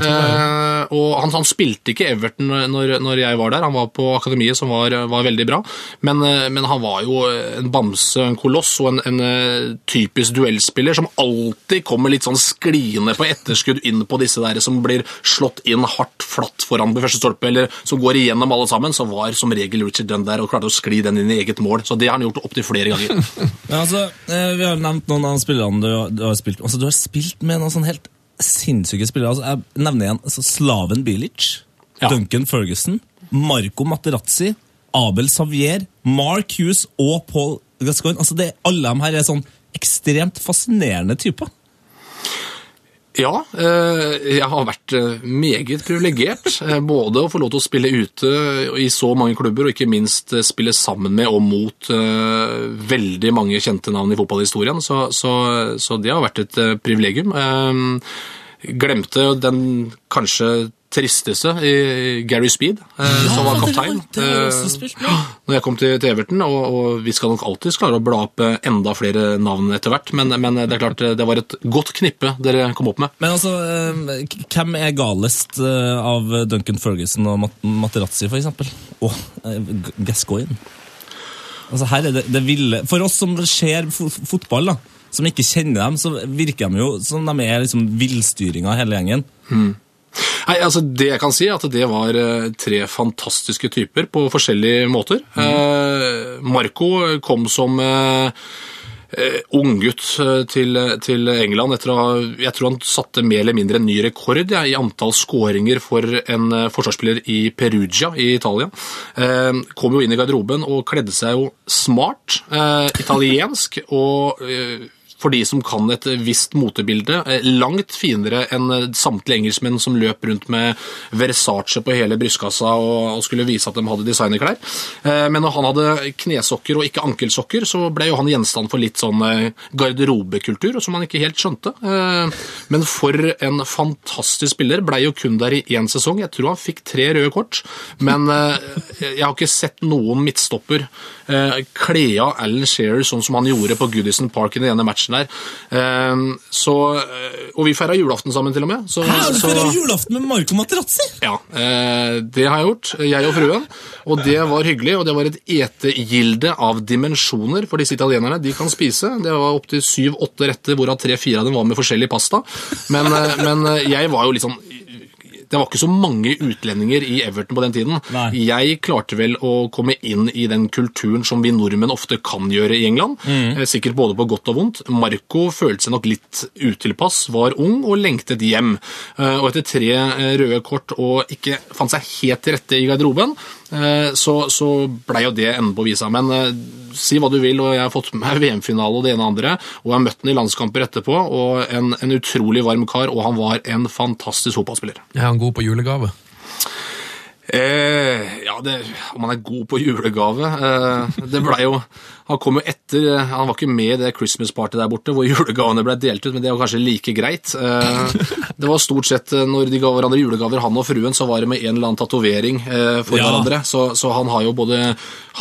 Og han, han spilte ikke Everton når, når jeg var der. Han var på akademiet, som var, var veldig bra. Men, men han var jo en bamse, en koloss og en, en typisk duellspiller som alltid kommer litt sånn skliende på etterskudd inn på disse der som blir slått inn hardt flatt foran på første stolpe, eller som går igjennom alle sammen, så var som regel Richard Dunn der og klarte å skli den inn i eget mål. Så det har han gjort opptil flere ganger. Ja, altså, eh, vi har nevnt noen av spillerne du, du har spilt Altså, du har spilt med noen sånn helt sinnssyke spillere. Altså, jeg nevner igjen altså, Slaven Bilic, Ja. Duncan Ferguson, Marco Materazzi, Abel Savier, Mark Hughes og Paul Gascoigne. Altså, det, alle de her er sånn ekstremt fascinerende typer. Ja, eh, jeg har vært eh, meget privilegert. eh, Både å få lov til å spille ute i så mange klubber, og ikke minst spille sammen med og mot veldig mange kjente navn i fotballhistorien. Så, så, så det har vært et privilegium. Glemte den kanskje tristeste i Gary Speed, eh, som var kaptein. Det var, det også Eh, spilt når jeg kom til, til Everton, og, og vi skal nok alltid klare å bla opp eh, enda flere navn etter hvert, men, men det er klart eh, det var et godt knippe dere kom opp med. Men altså, eh, hvem er galest eh, av Duncan Ferguson og Mat Materazzi, for eksempel? Og oh, Gascoigne. Altså, her er det, det ville For oss som ser fotball, da, som ikke kjenner dem, så virker de jo som de er liksom villstyringa, hele gjengen. Nei, altså Det jeg kan si, er at det var eh, tre fantastiske typer på forskjellige måter. Eh, Marco kom som eh, eh, unggutt til, til England etter å ha Jeg tror han satte mer eller mindre en ny rekord ja, i antall skåringer for en forsvarsspiller i Perugia i Italia. Eh, kom jo inn i garderoben og kledde seg jo smart, eh, italiensk og eh, for de som kan et visst motebilde. eh, Langt finere enn eh, samtlige engelskmenn som løp rundt med Versace på hele brystkassa og, skulle vise at de hadde designerklær. Eh, Men når han hadde knesokker og ikke ankelsokker, så ble jo han gjenstand for litt sånn garderobekultur, som han ikke helt skjønte. Men for en fantastisk spiller. Blei jo kun der i én sesong. Jeg tror han fikk tre røde kort, men jeg har ikke sett noen midtstopper kle av Alan Shearer sånn som han gjorde på Goodison Park i den ene matchen der. Eh, Så, eh, og vi feira julaften sammen, til og med. Så, Hæ, du feira julaften med Marco Materazzi! ja, eh, det har jeg gjort, jeg og fruen. Og det var hyggelig, og det var et etegilde av dimensjoner for disse italienerne. De kan spise. Det var opptil syv-åtte retter, hvorav tre-fire av dem var med forskjellig pasta. Men, eh, men jeg var jo litt sånn det var ikke så mange utlendinger i Everton på den tiden. Nei. Jeg klarte vel å komme inn i den kulturen som vi nordmenn ofte kan gjøre i England. Mm. Sikkert både på godt og vondt. Marco følte seg nok litt utilpass, var ung og lengtet hjem. Eh, Og etter tre eh, røde kort og ikke fant seg helt til rette i garderoben, eh, så, så blei jo det enden på visa. Men eh, si hva du vil, og jeg har fått med VM-finale og det ene og andre, og jeg har møtt ham i landskamper etterpå, og en, en utrolig varm kar, og han var en fantastisk fotballspiller. Er han god på julegave? Eh, ja, det, om han er god på julegave eh, Det blei jo Han kom jo etter eh, Han var ikke med i det Christmas party der borte hvor julegavene ble delt ut, men det var kanskje like greit. Eh, det var stort sett eh, når de ga hverandre julegaver, han og fruen, så var det med en eller annen tatovering eh, for Ja. hverandre. Så, så han har jo både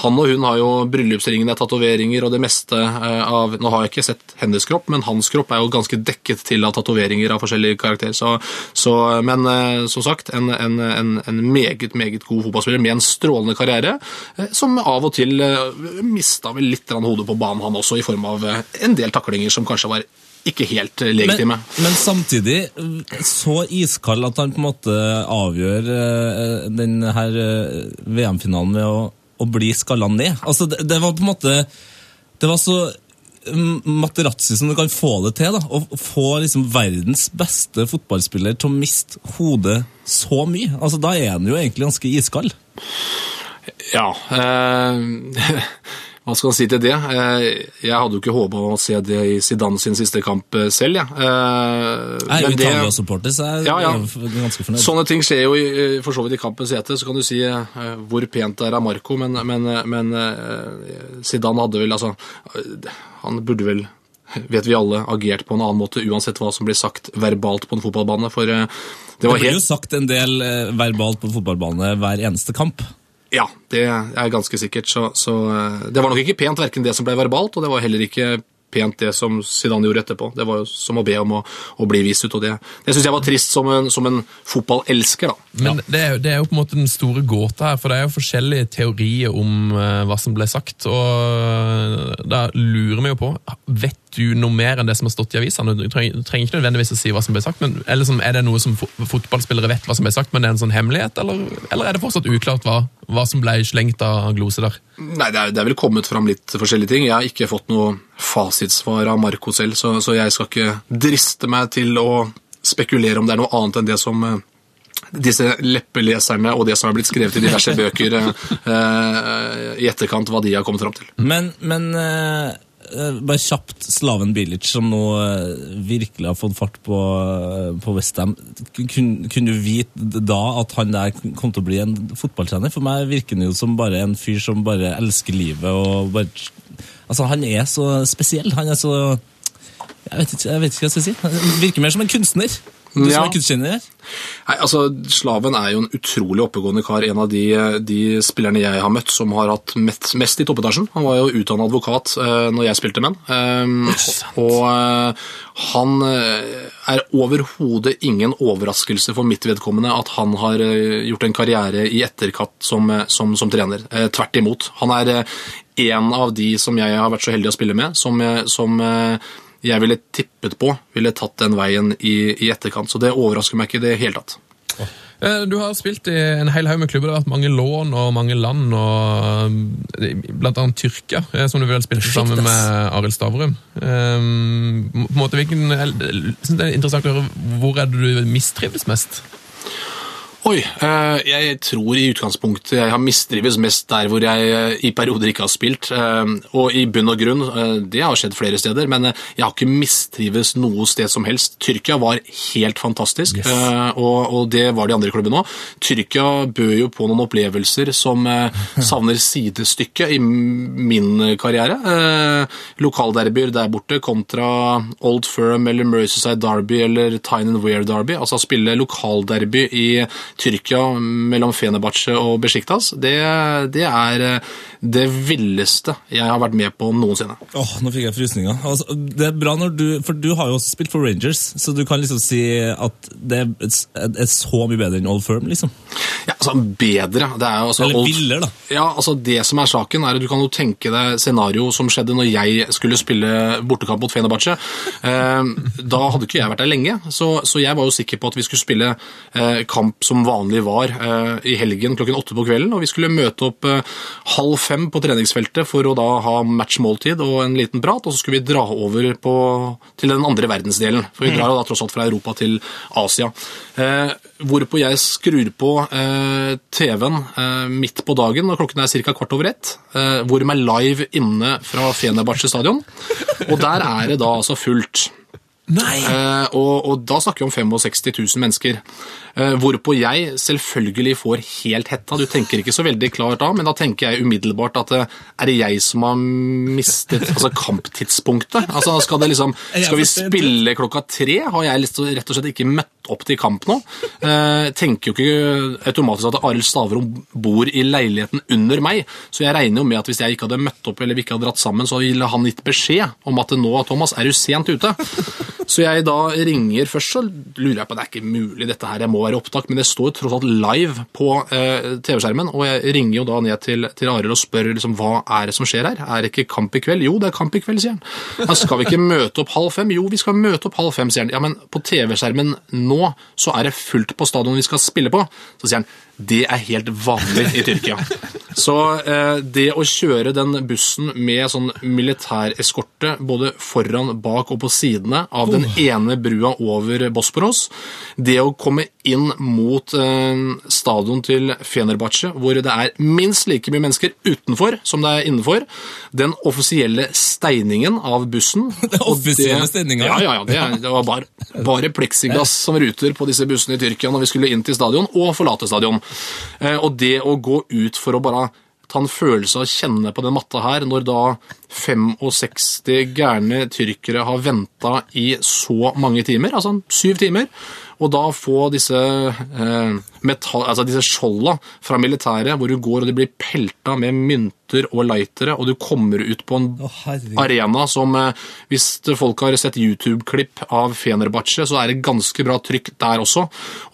Han og hun har jo bryllupsringene, tatoveringer og det meste av Nå har jeg ikke sett hennes kropp, men hans kropp er jo ganske dekket til av tatoveringer av forskjellig karakter. Så, så, men som sagt, en, en, en, en meget, meget god fotballspiller med en strålende karriere, eh, som av og til eh, mista vel litt hodet på banen, han også, i form av eh, en del taklinger som kanskje var ikke helt legitime. Men, men samtidig så iskald at han på en måte avgjør den her eh, VM-finalen ved å, å bli skalla ned. Altså, det, det var på en måte Det var så Materazzi som du kan få det til. da, Å få liksom verdens beste fotballspiller til å miste hodet så mye. Altså, Da er han jo egentlig ganske iskald. Ja eh, Hva skal han si til det? Eh, jeg hadde jo ikke håpa å se det i Zidane sin siste kamp eh, selv, jeg. Eh, jo men det- Italia-supporter, så jeg Ja, ja. er ganske fornøyd. Sånne ting skjer jo i, for så vidt i kampens hete. Så kan du si eh, hvor pent det er av Marco, men, men, men eh, Zidane hadde vel altså eh, Han burde vel vet vi alle, agert på en annen måte, uansett hva som blir sagt verbalt på en fotballbane. For eh, det Det blir jo sagt en del eh, verbalt på en fotballbane hver eneste kamp. Ja, det er ganske sikkert. Så, så eh, det var nok ikke pent, verken det som ble verbalt, og det var heller ikke pent det som Zidane gjorde etterpå. Det var jo som å be om å, å bli vist ut, og det, det syns jeg var trist som en, som en fotballelsker, da. Men det, er, det er jo på en måte den store gåta her, for det er jo forskjellige teorier om eh, hva som ble sagt. og eh, Da lurer vi jo på Vet du noe mer enn det som har stått i avisene? Du trenger, du trenger ikke nødvendigvis å si hva som ble sagt, men eller sånn, Er det noe som fo- fotballspillere vet hva som ble sagt, men det er en sånn hemmelighet? Eller, eller er det fortsatt uklart hva, hva som ble slengt av glose der? Nei, det er, det er vel kommet fram litt forskjellige ting. Jeg har ikke fått noe fasitsvar av Marco selv, så, så jeg skal ikke driste meg til å spekulere om det er noe annet enn det som eh, disse leppeleserne og det som er blitt skrevet i diverse bøker eh, eh, i etterkant, hva de har kommet fram til. Men, men eh, eh, bare kjapt Slaven Bilic, som nå virkelig har fått fart på, på Westham. Kunne kunne du vite da at han der kom til å bli en fotballtrener? For meg virker han jo som bare en fyr som bare elsker livet og bare Altså, han er så spesiell. Han er så Jeg vet ikke, jeg vet ikke hva jeg skal si. Han virker mer som en kunstner. Du som Ja. er kunstkjenner. Nei, altså, Slaven er jo en utrolig oppegående kar. En av de, de spillerne jeg har møtt som har hatt mest, mest i toppetasjen. Han var jo utdannet advokat uh, når jeg spilte med han. Um, og uh, han eh, er overhodet ingen overraskelse for mitt vedkommende at han har uh, gjort en karriere i etterkant som, som, som trener. Uh, tvert imot. Han er en av de som jeg har vært så heldig å spille med, som, eh, som eh, jeg ville tippet på ville tatt den veien i, i etterkant. Så det overrasker meg ikke i det hele tatt. Eh, Du har spilt i en hel haug med klubber. Det har vært mange lån og mange land, og blant annet Tyrkia, som du vel spilte sammen med Arild Stavrum. Um, på en måte, hvilken, jeg synes det er interessant å høre hvor er det du mistrives mest? Oi, eh, jeg tror i utgangspunktet jeg har misdrives mest der hvor jeg eh, i perioder ikke har spilt. eh, Og i bunn og grunn, det har skjedd flere steder, men jeg har ikke mistrives noe sted som helst. Tyrkia var helt fantastisk, yes. og, det var de andre klubbene òg. Tyrkia bød jo på noen opplevelser som savner sidestykke i min karriere. Lokalderbyer der borte kontra Old Firm eller Merseyside Derby eller Tyne and Wear Derby. Altså spille lokalderby i Tyrkia mellom Fenebache og Besiktas, det, det er eh, det villeste jeg har vært med på noensinne. Åh, nå fikk jeg frysninger. Altså, det er bra når du, for du har jo også spilt for Rangers, så du kan liksom si at det er, så mye bedre enn Old Firm, liksom. Ja, altså Bedre. Det er jo altså Eller villere, da. Ja, altså Det som er saken, er at du kan jo tenke deg scenario som skjedde når jeg skulle spille bortekamp mot Fenerbahçe. Eh, da hadde ikke jeg vært der lenge, så, så jeg var jo sikker på at vi skulle spille eh, kamp som vanlig var eh, i helgen klokken åtte på kvelden. Og vi skulle møte opp eh, halv fem på treningsfeltet for å da ha matchmåltid og en liten prat, og så skulle vi dra over på, til den andre verdensdelen. For vi drar jo da tross alt fra Europa til Asia. Eh, hvorpå jeg skrur på TV-en midt på dagen, og klokken er ca. kvart over ett, hvor de er live inne fra Fenerbahçe stadion. Og der er det da altså fullt. Nei! Eh, og, og da snakker vi om 65 000 mennesker. Eh, hvorpå jeg selvfølgelig får helt hetta. Du tenker ikke så veldig klart da, men da tenker jeg umiddelbart at eh, er det jeg som har mistet altså kamptidspunktet? Altså Skal, det liksom, skal vi spille klokka tre? Har jeg rett og slett ikke møtt opp til kamp nå? Eh, tenker jo ikke automatisk at Arild Stavrum bor i leiligheten under meg, så jeg regner jo med at hvis jeg ikke hadde møtt opp eller vi ikke hadde dratt sammen, så ville han gitt beskjed om at nå, Thomas, er du sent ute. Så jeg da ringer først, så lurer jeg på det er ikke mulig, dette her jeg må være opptak, men det står tross alt live på eh, TV-skjermen, og jeg ringer jo da ned til, til Arild og spør liksom, hva er det som skjer her? Er det ikke kamp i kveld? Jo, det er kamp i kveld, sier han. Skal vi ikke møte opp halv fem? Jo, vi skal møte opp halv fem, sier han. Ja, men på TV-skjermen nå så er det fullt på stadion vi skal spille på. Så sier han det er helt vanlig i Tyrkia. Så eh, det å kjøre den bussen med sånn militæreskorte både foran, bak og på sidene av den ene brua over Bosporos, det å komme inn mot eh, stadion til Fenerbahçe, hvor det er minst like mye mennesker utenfor som det er innenfor, den offisielle steiningen av bussen Den offisielle steininga? Ja, ja, ja. Det, er- det var bare, bare pleksiglass som ruter på disse bussene i Tyrkia når vi skulle inn til stadion og forlate stadion. Eh, og det å gå ut for å bare ta en følelse av å kjenne på den matta her, når da 65 gærne tyrkere har venta i så mange timer, altså syv timer, og da få disse, eh, metall, altså disse skjolda fra militæret, hvor du går og de blir pelta med mynter og lightere, og du kommer ut på en oh, arena som eh, Hvis folk har sett YouTube-klipp av Fenerbahçe, så er det ganske bra trykk der også.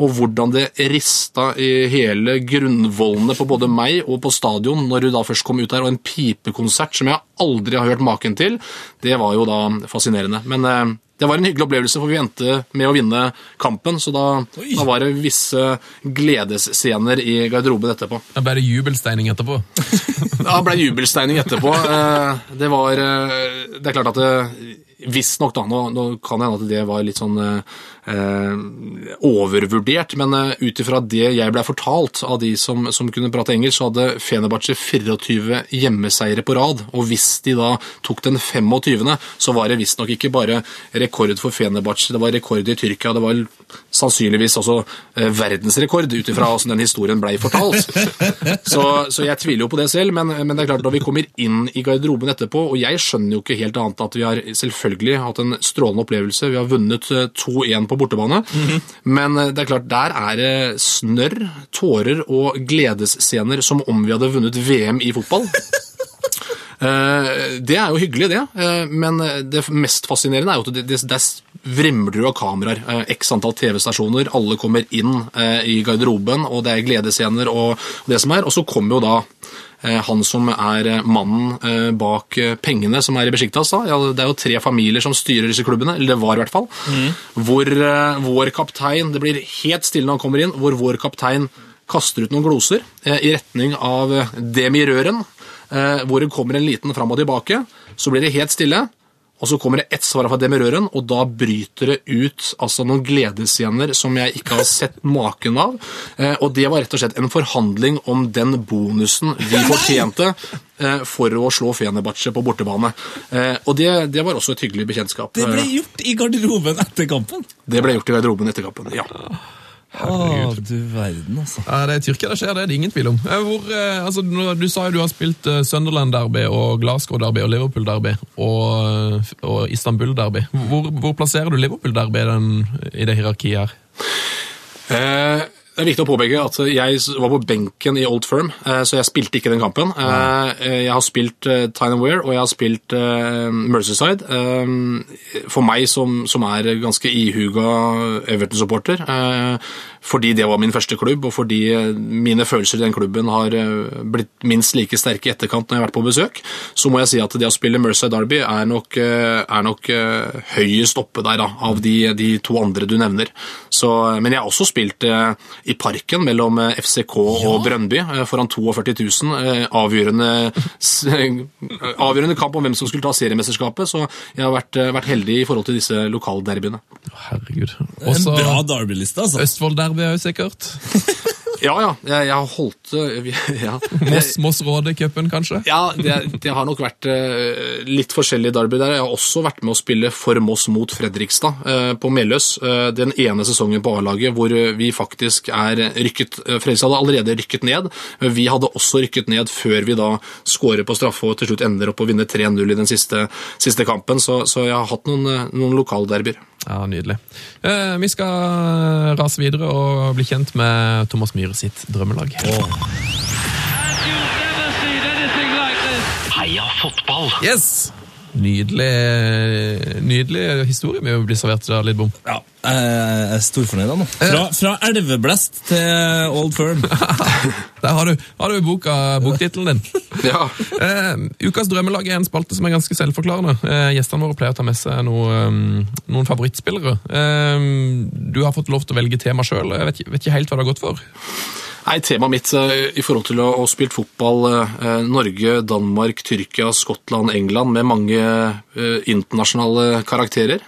Og hvordan det rista i hele grunnvollene på både meg og på stadion når du da først kom ut der, og en pipekonsert som jeg aldri har hørt maken til, det var jo da fascinerende. Men eh, det var en hyggelig opplevelse, for vi endte med å vinne kampen, så da, da var det visse gledesscener i garderoben etterpå. Da ble det jubelsteining etterpå. Det ble jubelsteining etterpå. Eh, Det var eh, Det er klart at det Visstnok, da. Nå, nå kan det hende at det var litt sånn eh, overvurdert, men eh, ut ifra det jeg ble fortalt av de som, som kunne prate engelsk, så hadde Fenebache 24 hjemmeseiere på rad. Og hvis de da tok den 25., så var det visstnok ikke bare rekord for Fenebache, det var rekord i Tyrkia. Det var sannsynligvis også eh, verdensrekord, ut ifra hvordan den historien blei fortalt. Så, så jeg tviler jo på det selv, men, men det er klart når vi kommer inn i garderoben etterpå, og jeg skjønner jo ikke helt annet at vi har selvfølgelig hatt en strålende opplevelse. Vi har vunnet eh, 2-1 på bortebane, men eh, det er klart der er det snørr, tårer og gledesscener som om vi hadde vunnet VM i fotball. Eh, Det er jo hyggelig, det, eh, men det mest fascinerende er jo at det, der vrimler av kameraer. X antall TV-stasjoner, alle kommer inn i garderoben, og det er gledesscener og det som er. Og så kommer jo da han som er eh, mannen eh, bak eh, pengene som er i Besjiktas. Ja, det er jo tre familier som styrer disse klubbene, eller det var i hvert fall. Hvor eh, vår kaptein Det blir helt stille når han kommer inn, hvor vår kaptein kaster ut noen gloser eh, i retning av eh, Demirøren, eh, hvor det kommer en liten fram og tilbake. Så blir det helt stille. Og så kommer det ett svar fra Demirøren, og da bryter det ut altså noen gledesscener som jeg ikke har sett maken av. Eh, og det var rett og slett en forhandling om den bonusen vi fortjente eh, for å slå Fenebache på bortebane. Eh, og det, det var også et hyggelig bekjentskap. Det ble gjort i garderoben etter kampen. det ble gjort i garderoben etter kampen. ja. Å, du verden, altså. Ja, det er Tyrkia det skjer, det er det ingen tvil om. Eh, Hvor, eh, altså, du sa jo du har spilt eh, Sunderland-derby og Glasgow-derby og Liverpool-derby og, og Istanbul-derby. Hvor, hvor plasserer du Liverpool-derby i det hierarkiet her? Eh, Det er viktig å påpeke at jeg var på benken i Old Firm, eh, så jeg spilte ikke den kampen. Eh, Jeg har spilt Time and Wear, og jeg har spilt Mercyside. Merseyside. Eh, For meg som, som er ganske ihuga Everton-supporter, eh, fordi det var min første klubb, og fordi eh, mine følelser i den klubben har eh, blitt minst like sterke i etterkant når jeg har vært på besøk, så må jeg si at det å spille Merseyside Derby er nok, eh, er nok eh, høyest oppe der da, av de, de to andre du nevner. Så, men jeg har også spilt eh, i parken mellom FCK FCK og Brøndby eh, foran 42 000. eh, Avgjørende, eh, avgjørende kamp om hvem som skulle ta seriemesterskapet, så jeg har vært, eh, vært heldig i forhold til disse lokalderbyene. Herregud. Også, En bra Derby-liste, altså. Østfold-derby er jo sikkert. Ja, ja, jeg, jeg har holdt eh, ja. Moss, Moss Råde-cupen, kanskje? Ja, det, det har nok vært eh, litt forskjellig derby der. Jeg har også vært med å spille for Moss mot Fredrikstad eh, på Meløs. Den ene sesongen på A-laget hvor vi faktisk er rykket Fredrikstad hadde allerede rykket ned. men Vi hadde også rykket ned før vi da skårer på straffe og til slutt ender opp å vinne 3-0 i den siste, siste kampen. Så, så jeg har hatt noen, noen lokalderbyer. Ja, Nydelig. Eh, vi skal rase videre og bli kjent med Thomas Myhre sitt drømmelag. This. Heia fotball! Yes! Nydelig, nydelig historie med å bli servert der, Lidbom. Ja, jeg er storfornøyd nå. Fra, fra elveblest til Old Firm. Der har du, har du boka, boktittelen din. Ja. Uh, ukas drømmelag er en spalte som er ganske selvforklarende. Uh, gjestene våre pleier å ta med seg noe, um, noen favorittspillere. Uh, du har fått lov til å velge tema sjøl. Jeg vet, vet ikke helt hva det har gått for. Nei, Temaet mitt eh, i forhold til å ha spilt fotball eh, Norge, Danmark, Tyrkia, Skottland, England med mange eh, internasjonale karakterer,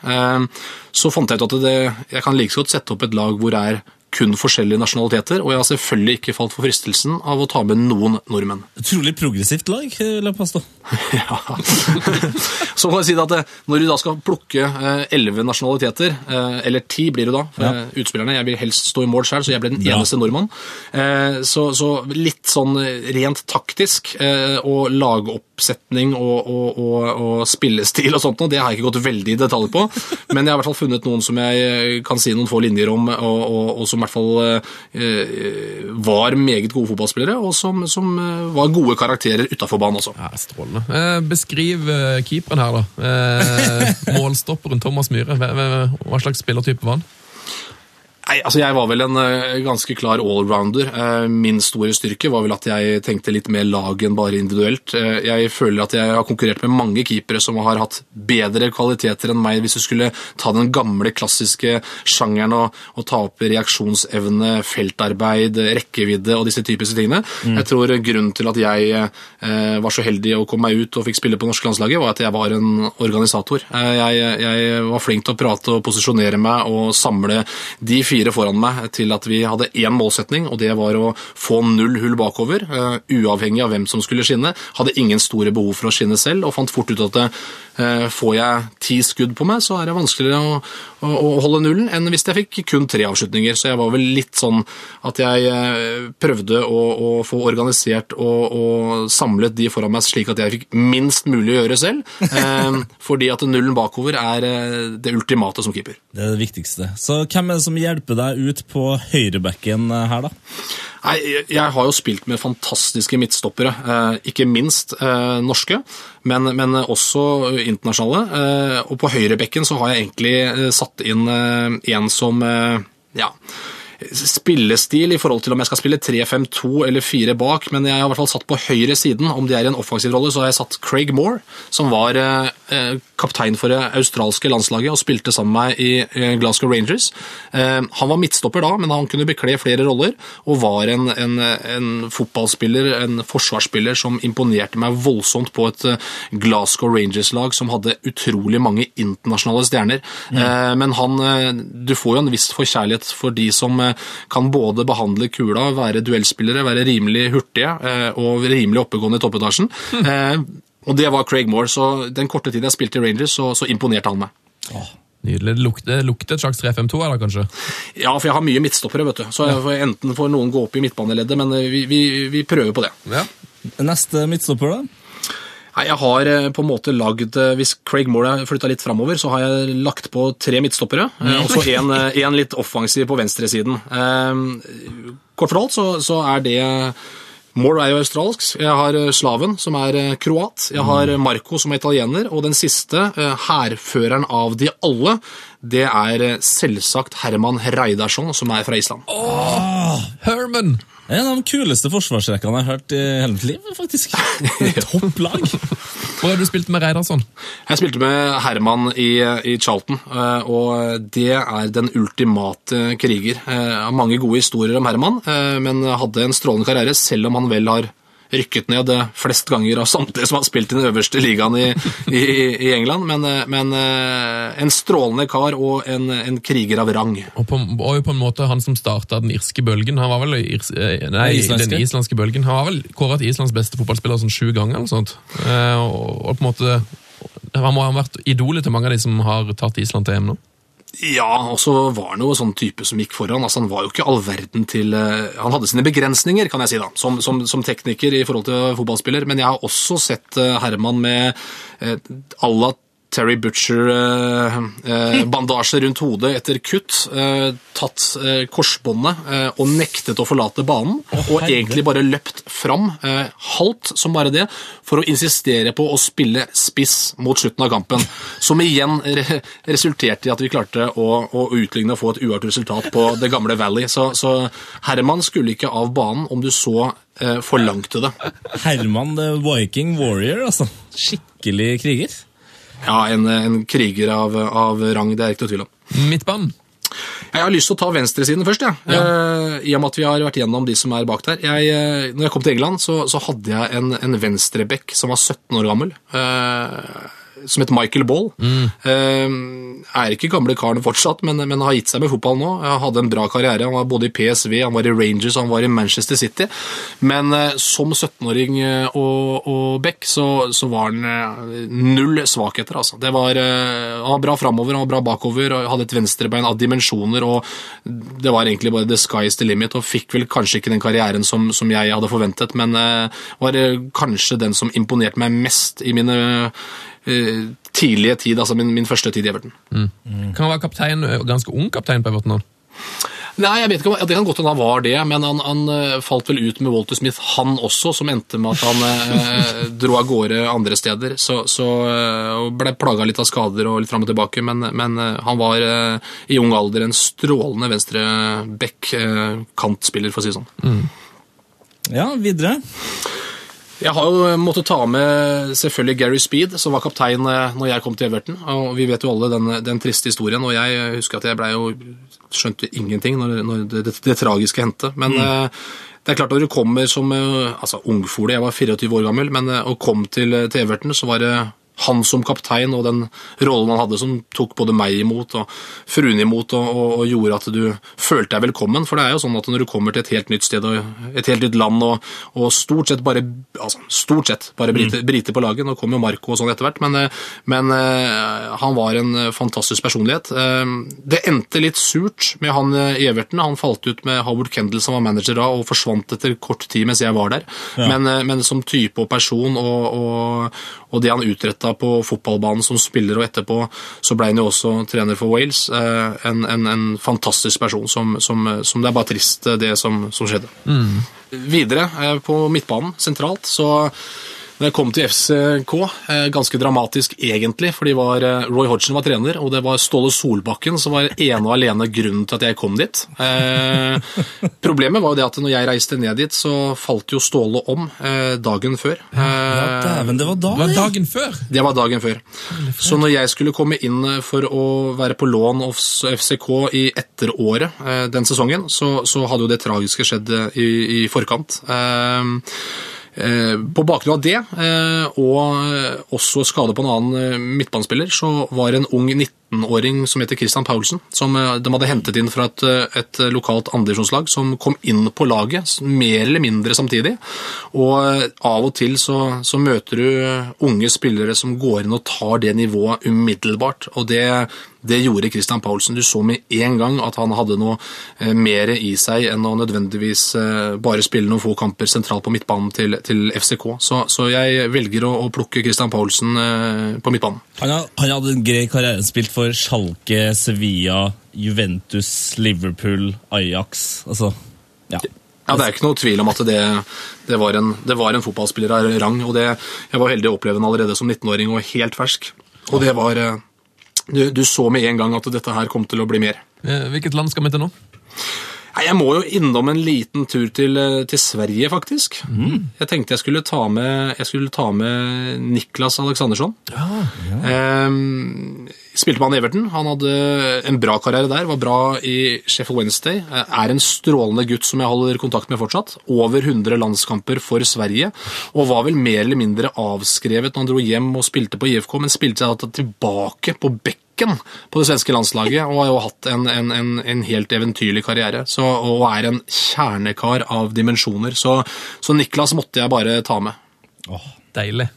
så fant jeg ut at det, jeg kan like godt sette opp et lag hvor det er kun forskjellige nasjonaliteter, og jeg har selvfølgelig ikke falt for fristelsen av å ta med noen nordmenn. Utrolig progressivt lag, la vil påstå. Ja. Så må jeg si det at eh, når du da skal plukke eh, elleve nasjonaliteter, eh, eller ti blir det da, Ja. eh, utspillerne, jeg vil helst stå i mål selv, så jeg ble den eneste nordmann, eh, så, så litt sånn rent taktisk, eh, og lagoppsetning og, og, og, og spillestil og sånt, noe, det har jeg ikke gått veldig i detalj på, men jeg har i hvert fall funnet noen som jeg eh, kan si noen få linjer om, og, og, som i hvert fall eh, var meget gode fotballspillere, og som, som eh, var gode karakterer utenfor banen også. Ja, Strålende. Eh, beskriv eh, keeperen her, da. Eh, målstopperen Thomas Myhre. Hva slags spillertype var han? Nei, altså Jeg var vel en eh, ganske klar allrounder. Eh, min store styrke var vel at jeg tenkte litt mer lag enn bare individuelt. Eh, jeg føler at jeg har konkurrert med mange keepere som har hatt bedre kvaliteter enn meg, hvis du skulle ta den gamle, klassiske sjangeren og, og ta opp reaksjonsevne, feltarbeid, rekkevidde og disse typiske tingene. Jeg tror grunnen til at jeg eh, var så heldig å komme meg ut og fikk spille på norske landslaget, var at jeg var en organisator. Jeg, jeg var flink til å prate og posisjonere meg og samle de fire foran meg til at vi hadde én målsetning, og det var å få null hull bakover, eh, uavhengig av hvem som skulle skinne. Hadde ingen store behov for å skinne selv, og fant fort ut at eh, får jeg ti skudd på meg, så er det vanskeligere å, å, å holde nullen enn hvis jeg fikk kun tre avslutninger. Så jeg var vel litt sånn at jeg eh, prøvde å, å få organisert og, og samlet de foran meg slik at jeg fikk minst mulig å gjøre selv, fordi at nullen bakover er det ultimate som keeper. Det er det viktigste. Så hvem er det som hjelper deg ut på høyrebacken eh, her, da? Nei, jeg- har jo spilt med fantastiske midtstoppere, eh, ikke minst eh, norske, men, men også internasjonale. Og på høyrebekken så har jeg egentlig satt inn en som ja, spillestil i forhold til om jeg skal spille 3-5-2 eller 4 bak, men jeg har i hvert fall satt på høyre siden. Om det er i en offensiv rolle, så har jeg satt Craig Moore, som var eh, eh, kaptein for det australske landslaget og spilte sammen med meg i eh, Glasgow Rangers. Han var midtstopper da, men han kunne bekle flere roller, og var en, en, en fotballspiller, en forsvarsspiller, som imponerte meg voldsomt på et Glasgow Rangers-lag som hadde utrolig mange internasjonale stjerner. Mm. men han, du får jo en viss forkjærlighet for de som kan både behandle kula, være duellspillere, være rimelig hurtige eh, og rimelig oppegående i toppetasjen. Mm. og det var Craig Moore, så den korte tiden jeg spilte i Rangers, så, så imponerte han meg. Nydelig. Det lukter, lukter et slags 3-5-2 her, da, kanskje? Ja, for jeg har mye midtstoppere, vet du. Så jeg får, enten får noen gå opp i midtbaneleddet, men eh, vi, vi, vi prøver på det. Ja. Neste midtstopper, da? Nei, Jeg har eh, på en måte lagd eh, Hvis Craig Moore har flytta litt framover, så har jeg lagt på tre midtstoppere. Mm. Og så en, eh, litt offensiv på venstresiden. Eh, Kort fortalt så, så er det Moore er jo australsk. Jeg har eh, Slaven, som er eh, kroat. Jeg har eh, Marco, som er italiener. Og den siste, eh, hærføreren av de alle, det er eh, selvsagt Herman Reidarsson, som er fra Island. Herman! En av de kuleste forsvarsrekkene jeg har hørt i hele mitt liv, faktisk. Topp lag. Hvor har du spilt med Reidarsson? Jeg spilte med Herman i, i Charlton, eh, og det er den ultimate kriger. Jeg har mange gode historier om Herman, eh, men hadde en strålende karriere, selv om han vel har rykket ned flest ganger av samtlige som har spilt i den øverste ligaen i, i, i England. Men, eh, men eh, en strålende kar og en, en kriger av rang. Og, på, og på en måte han som starta den irske bølgen. Han var vel irs, eh, nei, Islandske. den islandske bølgen. Han var vel kåret til Islands beste fotballspiller sånn sju ganger. eller sånt. Eh, og, og på en måte Han må ha vært idolet til mange av de som har tatt Island til EM nå. Ja, og så var han jo sånn type som gikk foran. altså Han var jo ikke all verden til eh, Han hadde sine begrensninger, kan jeg si, da, som, som, som tekniker i forhold til fotballspiller. Men jeg har også sett eh, Herman med eh, à la Terry Butcher-bandasje rundt hodet etter kutt. eh, tatt eh, korsbåndet eh, og nektet å forlate banen. og egentlig bare løpt fram, eh, halvt som bare det, for å insistere på å spille spiss mot slutten av kampen. Som igjen re resulterte i at vi klarte å, å utligne og få et uart resultat på det gamle Valley. Så, så Herman skulle ikke av banen om du så eh, forlangte det. Herman the Viking Warrior, altså. Skikkelig kriger. Ja, en, en kriger av, av rang, det er ikke noe tvil om. Midtbanen. Jeg har lyst til å ta venstresiden først, ja. Ja. I og med at vi har vært gjennom de som er bak der. Jeg, eh, når jeg kom til England, så, så hadde jeg en, en venstrebekk som var 17 år gammel. Eh, som het Michael Ball. Eh, er ikke gamle karen fortsatt, men, men har gitt seg med fotball nå. Han hadde en bra karriere. Han var både i PSV, han var i Rangers, han var i Manchester City. Men eh, som 17-åring eh, og, og Beck så, så var han eh, null svakheter, altså. Det var, han var bra framover, han var bra bakover, hadde et venstrebein av dimensjoner, og det var egentlig bare the sky's the limit, og fikk vel kanskje ikke den karrieren som, som jeg hadde forventet, men var kanskje den som imponerte meg mest i mine tidlige tid, altså min, min første tid i Everton. Kan han være kaptein, ganske ung kaptein på Everton nå? Nei, jeg vet ikke om, ja, Det kan godt hende han var det, men han, han eh, falt vel ut med Walter Smith, han også, som endte med at han eh, dro av gårde andre steder. Så, så eh, og ble plaga litt av skader og litt fram og tilbake, men, men eh, han var eh, i ung alder en strålende venstre back, eh, kantspiller, for å si det sånn. Ja, videre. Jeg har jo måttet ta med selvfølgelig Gary Speed, som var kaptein eh, når jeg kom til Everton. og Vi vet jo alle den, den triste historien, og jeg husker at jeg jo skjønte ingenting når, når det, det, det tragiske hendte. Men eh, det er klart når du kommer som eh, altså ungfole, jeg var 24 år gammel, men eh, og kom til, til Everton, så var det han som kaptein og den rollen han hadde som tok både meg imot og fruen imot og, og, og gjorde at du følte deg velkommen. For det er jo sånn at når du kommer til et helt nytt sted og et helt nytt land og, og stort sett bare altså, stort sett bare briter, brite, på laget, nå kom jo Marco og sånn etter hvert, men, eh, men eh, han var en eh, fantastisk personlighet. Det endte litt surt med han Everton. Han falt ut med Howard Kendall som var manager da, og forsvant etter kort tid mens jeg var der. Men, eh, men som type og person og, og, og det han utretta på fotballbanen som spiller, og etterpå så ble han jo også trener for Wales. eh, En, en, en fantastisk person som, som, som det er bare trist, eh, det som, som skjedde. Videre eh, på midtbanen, sentralt, så når jeg kom til FCK, eh, ganske dramatisk egentlig, fordi var, eh, Roy Hodgson var trener, og det var Ståle Solbakken som var ene og alene grunnen til at jeg kom dit. Eh, problemet var jo det at når jeg reiste ned dit, så falt jo Ståle om eh, dagen før. Ja, dæven, det var da, Det var dagen før! det var dagen før. Så når jeg skulle komme inn for å være på lån hos FCK i etteråret den sesongen, så, så hadde jo det tragiske skjedd i, i forkant. Eh, på bakgrunn av det, eh, og eh, også skade på en annen eh, midtbanespiller, så var en ung 19-åring som heter Christian Paulsen, som eh, de hadde hentet inn fra et, eh, et lokalt andredivisjonslag, som kom inn på laget, mer eller mindre samtidig. Og eh, av og til så, så møter du eh, unge spillere som går inn og tar det nivået umiddelbart, og det, det gjorde Christian Paulsen. Du så med en gang at han hadde noe eh, mer i seg enn å nødvendigvis eh, bare spille noen få kamper sentralt på midtbanen til, til FCK. Så, så jeg velger å, å plukke Christian Paulsen eh, på midtbanen. Han hadde en grei karriere. Spilt for Schalke, Sevilla, Juventus, Liverpool, Ajax. Altså, ja. Ja, Det er ikke noe tvil om at det, det, var, en, det var en fotballspiller av rang. og det, Jeg var heldig å oppleve den allerede som 19-åring og helt fersk. Og det var eh, du, du så med en gang at dette her kom til å bli mer. Eh, Hvilket land skal vi til nå? Nei, Jeg må jo innom en liten tur til, eh, til Sverige, faktisk. Jeg tenkte jeg skulle ta med, jeg skulle ta med Niklas Aleksandersson. Eh, spilte med han Everton. Han hadde en bra karriere der, var bra i Sheffield Wednesday. Eh, Er en strålende gutt som jeg holder kontakt med fortsatt. Over 100 landskamper for Sverige. Og var vel mer eller mindre avskrevet når han dro hjem og spilte på IFK, men spilte seg tilbake på bekken på det svenske landslaget, og har jo hatt en, en, en, en helt eventyrlig karriere. Så, og er en kjernekar av dimensjoner. Så, så Niklas måtte jeg bare ta med. Åh, Deilig.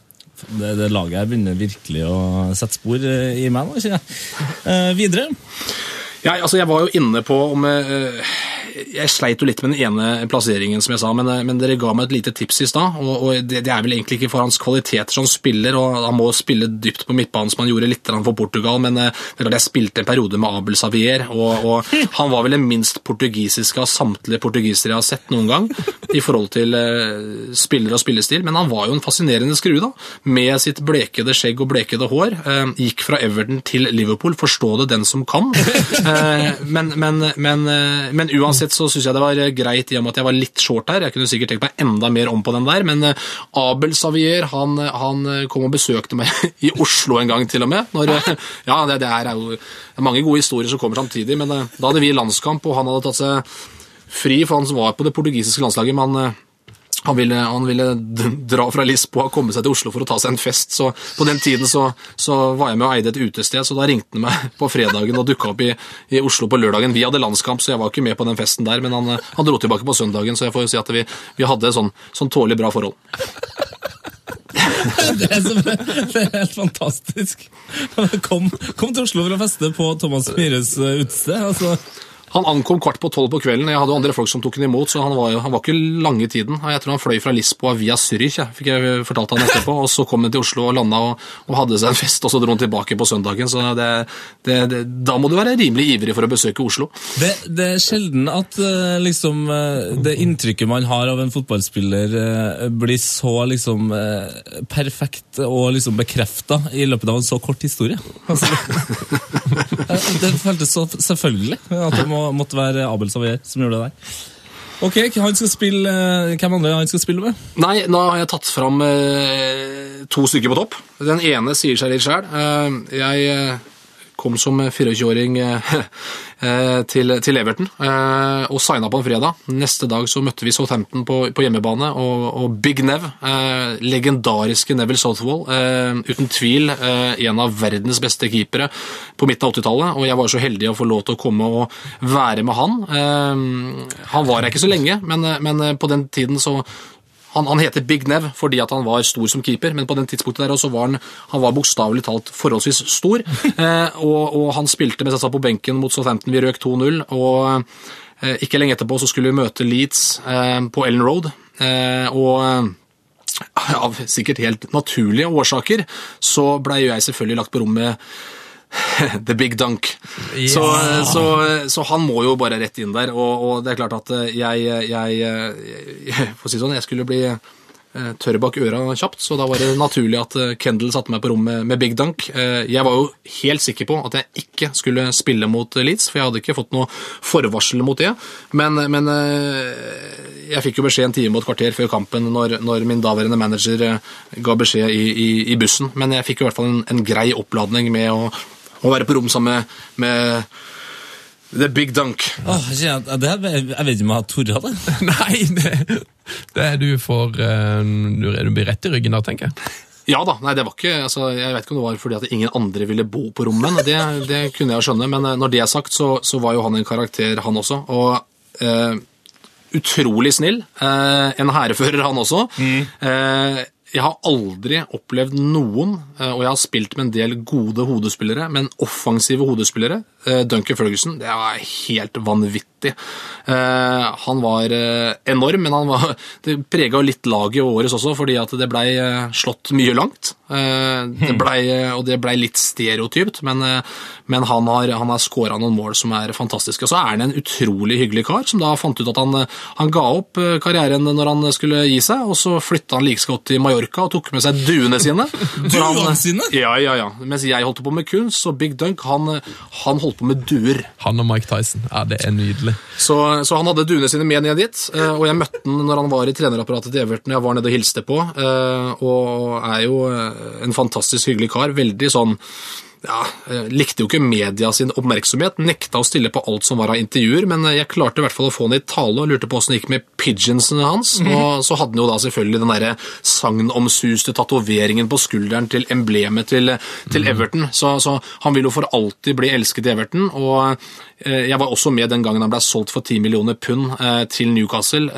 det, det laget her begynner virkelig å sette spor i meg nå, kjenner jeg. Eh, videre. Ja, altså jeg var jo inne på om eh, Jeg sleit jo litt med den ene plasseringen, som jeg sa, men, eh, men dere ga meg et lite tips i stad. Og, og det, det er vel egentlig ikke for hans kvaliteter som spiller, og han må spille dypt på midtbanen, som han gjorde litt for Portugal, men eh, jeg spilte en periode med Abel Savier, og, og han var vel den minst portugisiske av samtlige portugisere jeg har sett noen gang, i forhold til spiller og spillestil, men han var jo en fascinerende skrue, da, med sitt blekede skjegg og blekede hår. Gikk fra Everton til Liverpool, forstå det den som kan. Eh, men, men, men, eh, men uansett så syns jeg det var greit i og med at jeg var litt short her. Jeg kunne sikkert tenkt meg enda mer om på den der, men eh, Abel Savier han, han kom og besøkte meg i Oslo en gang til og med. Når, ja, det, det er jo mange gode historier som kommer samtidig, men da hadde vi landskamp, og han hadde tatt seg fri, for han var på det portugisiske landslaget, men han ville, han ville dra fra Lisboa og komme seg til Oslo for å ta seg en fest. Så på den tiden så, så var jeg med og eide et utested, så da ringte han meg på fredagen og dukka opp i, i Oslo på lørdagen. Vi hadde landskamp, så jeg var ikke med på den festen der, men han, han dro tilbake på søndagen, så jeg får jo si at vi, vi hadde sånn, sånn tålelig bra forhold. Det er, som, det er helt fantastisk. Kom, kom til Oslo for å feste på Thomas Myhres eh, utested. Altså, Han ankom kvart på tolv på kvelden. Jeg hadde jo andre folk som tok han imot, så han var, jo, han var ikke lange tiden. Jeg tror han fløy fra Lisboa via Zürich, fikk jeg fortalt han etterpå. Og så kom han til Oslo og landa og, og hadde seg en fest, og så dro han tilbake på søndagen. Så det, det, det, da må du være rimelig ivrig for å besøke Oslo. det, er sjelden at eh, liksom, eh, det inntrykket man har av en fotballspiller, eh, blir så liksom, perfekt og liksom bekrefta i løpet av en så kort historie. Altså, det føltes så selvfølgelig at det må, måtte være Abel Savier som gjorde det der. Ok, han skal spille, eh, Hvem andre han skal spille med? Nei, nå har jeg tatt fram eh, to stykker på topp. Den ene sier seg litt sjæl. Eh, jeg eh, kom som 24-åring eh, eh, til, til Everton eh, og signa på en fredag. Neste dag så møtte vi Southampton på, på hjemmebane, og, og Big Nev, legendariske Neville Southwall, uten tvil en av verdens beste keepere på midten av 80-tallet, og jeg var så heldig å få lov til å komme og være med han. Han var her ikke så lenge, men, men på den tiden så han, han heter Big Nev fordi at han var stor som keeper, men på den tidspunktet der også var han, han var bokstavelig talt forholdsvis stor. Eh, og, og han spilte mens han satt på benken mot Southampton. Vi røk 2-0. Og eh, ikke lenge etterpå så skulle vi møte Leeds eh, på Ellen Road. Eh, og eh, av sikkert helt naturlige årsaker så blei jeg selvfølgelig lagt på rom med The Big Dunk. Så, så, så han må jo bare rett inn der, og, og det er klart at jeg, jeg, jeg For å si sånn, jeg skulle bli eh, tørr bak øra kjapt, så da var det naturlig at eh, Kendal satte meg på rommet med, Big Dunk. Eh, Jeg var jo helt sikker på at jeg ikke skulle spille mot Leeds, for jeg hadde ikke fått noe forvarsel mot det. Men, men eh, jeg fikk jo beskjed en time og et kvarter før kampen når, når min daværende manager eh, ga beskjed i, i, i bussen. Men jeg fikk jo i hvert fall en, en grei oppladning med å, å være på rom sammen med, med The Big Dunk. Åh, jeg, vet ikke om jeg har tort det. Nei, det, det er du får eh, Du du blir rett i ryggen da, tenker jeg. Ja da, nei det var ikke, altså, jeg vet ikke om det var fordi at ingen andre ville bo på rommet, det, det kunne jeg skjønne, men eh, når det er sagt, så, så var jo han en karakter, han også, og eh, utrolig snill. Eh, en hærfører, han også. Eh, jeg har aldri opplevd noen, eh, og jeg har spilt med en del gode hodespillere, men offensive hodespillere. Eh, Duncan Ferguson, det var helt vanvittig. Eh, Han var eh, enorm, men han var, det prega litt laget og årets også, fordi at det blei slått mye langt. Det ble, og det blei litt stereotypt, men, men han har, han har scora noen mål som er fantastiske. Og så er han en utrolig hyggelig kar, som da fant ut at han, han ga opp karrieren når han skulle gi seg, og så flytta han like godt til Mallorca og tok med seg duene sine. Duene sine? Ja, ja, ja. Mens jeg holdt på med kunst, så Big Dunk, han, han holdt på med duer. Han og Mike Tyson. Ja, det er nydelig. Så, så han hadde duene sine med ned dit, eh, og jeg møtte han når han var i trenerapparatet til Everton. Jeg var nede og hilste på, eh, og er jo eh, en fantastisk hyggelig kar. Veldig sånn ja, eh, Likte jo ikke media sin oppmerksomhet, nekta å stille på alt som var av intervjuer, men eh, jeg klarte i hvert fall å få han i tale og lurte på åssen det gikk med pigeonsene hans. Og så hadde han jo da selvfølgelig den derre sagnomsuste tatoveringen på skulderen til emblemet til, til Everton. Så, så han vil jo for alltid bli elsket i Everton. og eh, jeg var også med den gangen han ble solgt for 10 millioner pund til Newcastle.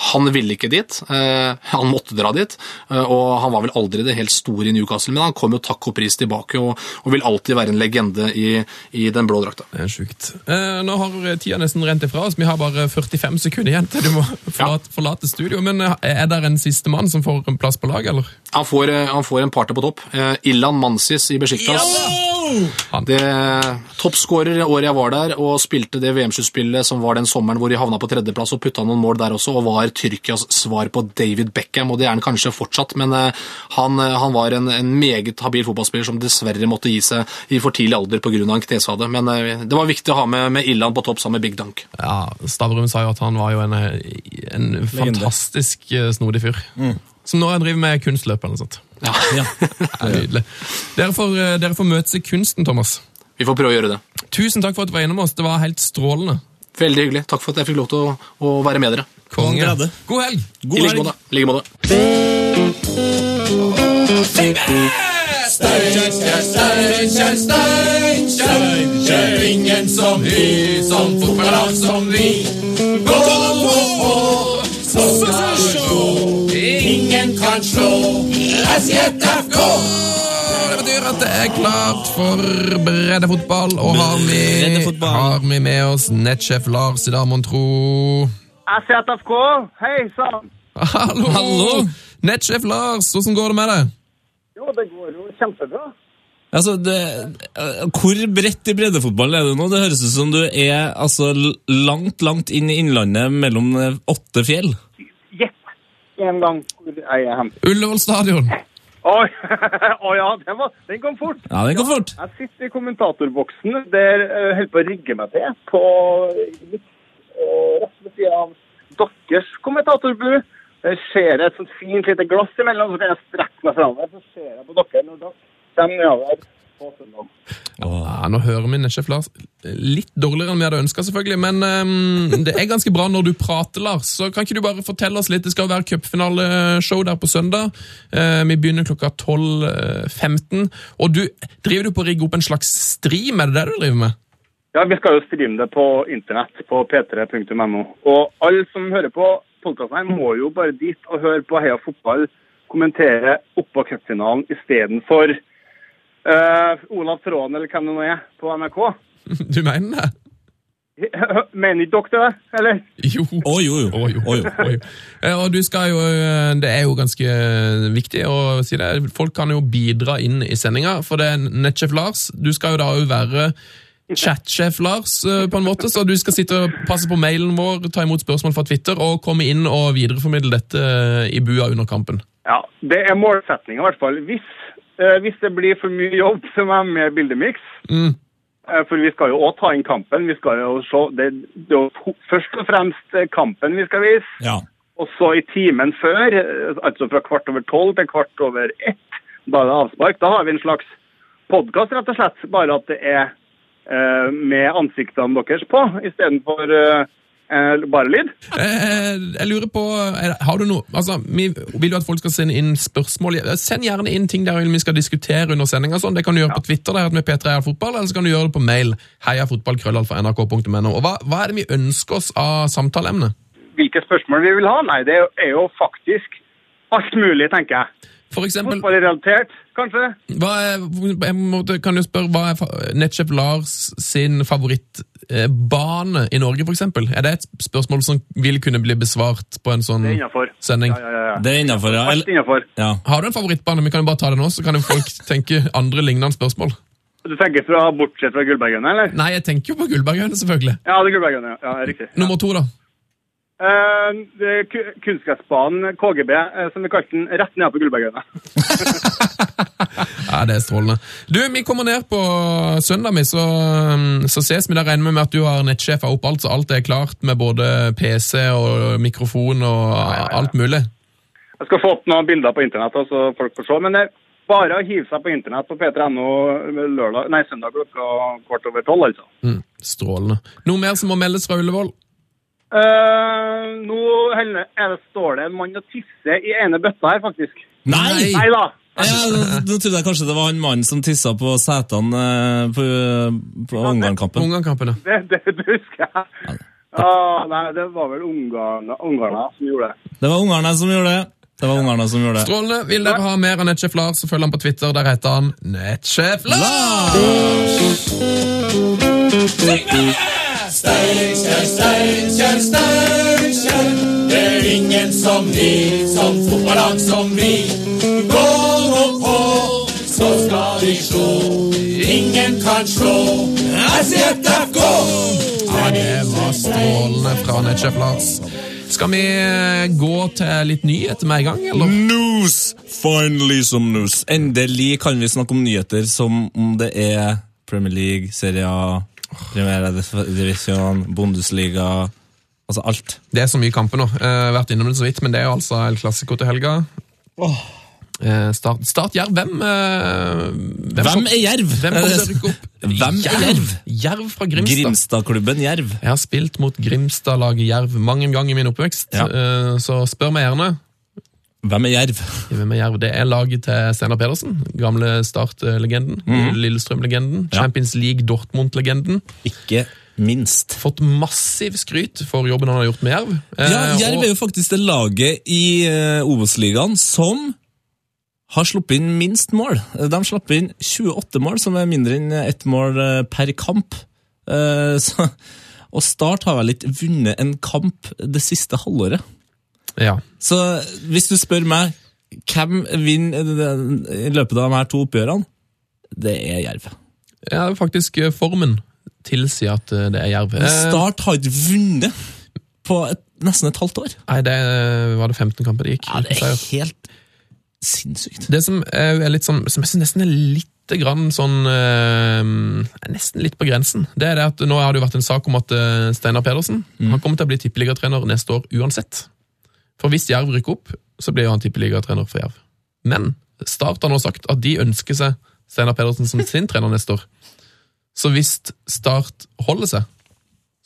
Han ville ikke dit. Eh, han måtte dra dit. Eh, og han var vel aldri det helt store i Newcastle, men han kom jo takk og pris tilbake og, og vil alltid være en legende i, i den blå drakta. Det er sjukt. Eh, nå har tida nesten rent ifra oss. Vi har bare 45 sekunder igjen til du må forlate, forlate studio. Men er det en siste mann som får en plass på laget, eller? Han får, eh, han får en partner på topp. Eh, Illan Mansis i Besjiktas. Det Toppskårer året jeg var der, og spilte det VM-sluttspillet som var den sommeren hvor de havna på tredjeplass og putta noen mål der også, og var Tyrkias svar på David Beckham, og det er han kanskje fortsatt, men eh, han, han var en, en meget habil fotballspiller som dessverre måtte gi seg i for tidlig alder pga. en kneskade. Men det var viktig å ha med, med Illan på topp sammen med Big Dunk. Ja, Stavrum sa jo at han var jo en, en fantastisk snodig fyr. Som nå driver med kunstløp eller noe sånt. Ja. Ja. Nydelig. Dere får, eh, dere får møtes i kunsten, Thomas. Vi får prøve å gjøre det. Tusen takk for at du var innom oss. Det var helt strålende. Veldig hyggelig. Takk for at jeg fikk lov til å, å være med dere. Konge. God helg! I God like helg. måte. Steinkjer, Steinkjer, Steinkjer. Ingen som vi, som fotballag som vi. Gå på, så skal du slå. Kan slå SJFK. Det betyr at det er klart for breddefotball, og har vi, Breddefotball. har vi med oss nettsjef Lars i dag, mon tro. SJFK, hei sann! Hallo! Hallo. Nettsjef Lars, hvordan går det med deg? Jo, det går jo kjempebra. Altså, det, hvor bredt i breddefotball er du nå? Det høres ut som du er altså, langt, langt inn i innlandet mellom åtte fjell. En gang jeg er hjemme. Ullevål stadion. Å ja, den, var, den kom fort. Ja, den kom fort. Jeg sitter i kommentatorboksen der jeg holder på å rigge meg til på eh, rett ved siden av deres kommentatorbu. Jeg ser et sånt fint lite glass imellom, så kan jeg strekke meg framover. Så ser jeg på dere når dere kommer nedover på søndag. Ja, nå hører vi sjef Lars litt dårligere enn vi hadde ønska, selvfølgelig. Men um, det er ganske bra når du prater, Lars. Så kan ikke du bare fortelle oss litt? Det skal være cupfinaleshow der på søndag. Uh, vi begynner klokka 12.15. Og du driver du på å rigge opp en slags stream? Er det det du driver med? Ja, vi skal jo streame det på internett på p3.no. Og alle som hører på podkasten her, må jo bare dit og høre på Heia fotball kommentere oppå cupfinalen istedenfor uh, Olav Tråden eller hvem det nå er på NRK. Du mener det? Mener ikke dere det, eller? Jo. Å, jo, jo. Oh, jo. Oh, jo. Oh, jo. Eh, Og du skal jo, eh, Det er jo ganske viktig å si det. Folk kan jo bidra inn i sendinga. For det er nettsjef Lars. Du skal jo da jo være chatsjef Lars, eh, på en måte, så du skal sitte og passe på mailen vår, ta imot spørsmål fra Twitter og komme inn og videreformidle dette eh, i bua under kampen. Ja, det er målsettinga i hvert fall. Hvis, eh, hvis det blir for mye jobb, så må jeg med bildemiks. Mm. Eh, For vi skal jo òg ta inn kampen. Vi skal jo se, det, det er jo først og fremst eh, kampen vi skal vise. Ja. Og så i timen før, eh, altså fra kvart over tolv til kvart over ett, da er det avspark. Da har vi en slags podkast, rett og slett. Bare at det er eh, med ansiktene deres på, istedenfor uh, uh, bare lyd. Eh, jeg lurer på, har du noe, altså, Vi vil jo at folk skal sende inn spørsmål. Send gjerne inn ting der vi skal diskutere under sendinga. Sånn. Det kan du gjøre på Twitter der med P3 er fotball, eller så kan du gjøre det på mail. heiafotballkrøllalfa.nrk.no. Og hva, hva er det vi ønsker oss av samtaleemne? Hvilke spørsmål vi vil ha? Nei, det er jo faktisk alt mulig, tenker jeg. For eksempel, Fotballrelatert, kanskje? hva er, jeg måtte, kan du spørre, hva er nettsjef Lars sin favorittbane i Norge, for eksempel? Er det et spørsmål som vil kunne bli besvart på en sånn Det er innafor. sending? Ja, ja, ja. ja. Det er innafor, ja. Eller- ja. Har du en favorittbane? Vi kan jo bare ta det nå, så kan jo folk tenke andre lignende spørsmål. Du tenker fra bortsett fra Gullbergøyene, eller? Nei, jeg tenker jo på Gullbergøyene, selvfølgelig. Ja, det er Gullbergøyene. Ja, ja, riktig. Ja. Nummer to, da. Kunstgressbanen KGB, eh, som vi kalte den, rett ned på Gullbergøyene. Ja, det er strålende. Du, vi kommer ned på søndag, vi, så, um, så ses vi Da Regner vi med at du har nettsjefa opp alt, så alt er klart med både PC og mikrofon og alt mulig. Jeg skal få opp noen bilder på internett, så folk får se. Men det er bare å hive seg på internett på p3.no lørdag, søndag klokka kvart over tolv, altså. Mm, strålende. Noe mer som må meldes fra Ullevål? Eh, nå Helene, er det, står det en mann og tisser i ene bøtta her, faktisk. Nei! Nei da! Ja, nå- trodde jeg kanskje det var han mannen som tissa på setene på, på, ja, Ungarn-kampen. Ungarn-kampene. Det, det, det husker jeg. Ah, nei, det var vel ungarna, ungarna som gjorde det. Det var Ungarna som gjorde det. Det var ungerne som gjorde det. Strålende. Vil dere ha mer av nettsjef Lars, så følg han på Twitter. Der heter han Nettsjef Lars! Ja, det var strålende fra nettsjef Lars. Skal vi gå til litt nyheter med en gang, eller? News! Finally some news. Endelig kan vi snakke om nyheter som om det er Premier League, Serie A, Primera Divisjon, Bundesliga Altså alt. Det er så mye kamper nå. Jeg har vært innom det så vidt, men det er jo altså El Clásico til helga. Eh, Start, start Jerv. Hvem, eh, Hvem er Jerv? Hvem? Hvem er Jerv? Jerv fra Grimstad. Grimstadklubben Jerv. Jeg har spilt mot Grimstad-laget Jerv mange ganger i min oppvekst, Ja. eh, så spør meg gjerne. Hvem er Jerv? Hvem er Jerv? Det er laget til Steinar Pedersen, gamle Start-legenden. Lillestrøm-legenden. Ja. Champions League Dortmund-legenden. Ikke minst. Fått massiv skryt for jobben han har gjort med Jerv. Eh, Ja, Jerv og- er jo faktisk det laget i uh, Obos-ligaen som har sluppet inn minst mål. De slapp inn 28 mål, som er mindre enn ett mål eh, per kamp. Eh, så, og Start har vel ikke vunnet en kamp det siste halvåret. Ja. Så hvis du spør meg hvem vinner i løpet av de her to oppgjørene, det er Jerv. ja, faktisk eh, formen tilsier at eh, det er Jerv. Eh, Start har ikke vunnet på et, nesten et halvt år. Nei, det var det 15 kamper det gikk. Ja, det er helt sinnssykt. Det som er litt sånn, som jeg synes nesten er litt grann sånn øh, Nesten litt på grensen. Det er det at Nå har det jo vært en sak om at øh, Steinar Pedersen han kommer til å bli tippeligatrener neste år uansett. For hvis Jerv rykker opp, så blir jo han tippeligatrener for Jerv. Men Start har nå sagt at de ønsker seg Steinar Pedersen som sin trener neste år. Så hvis Start holder seg,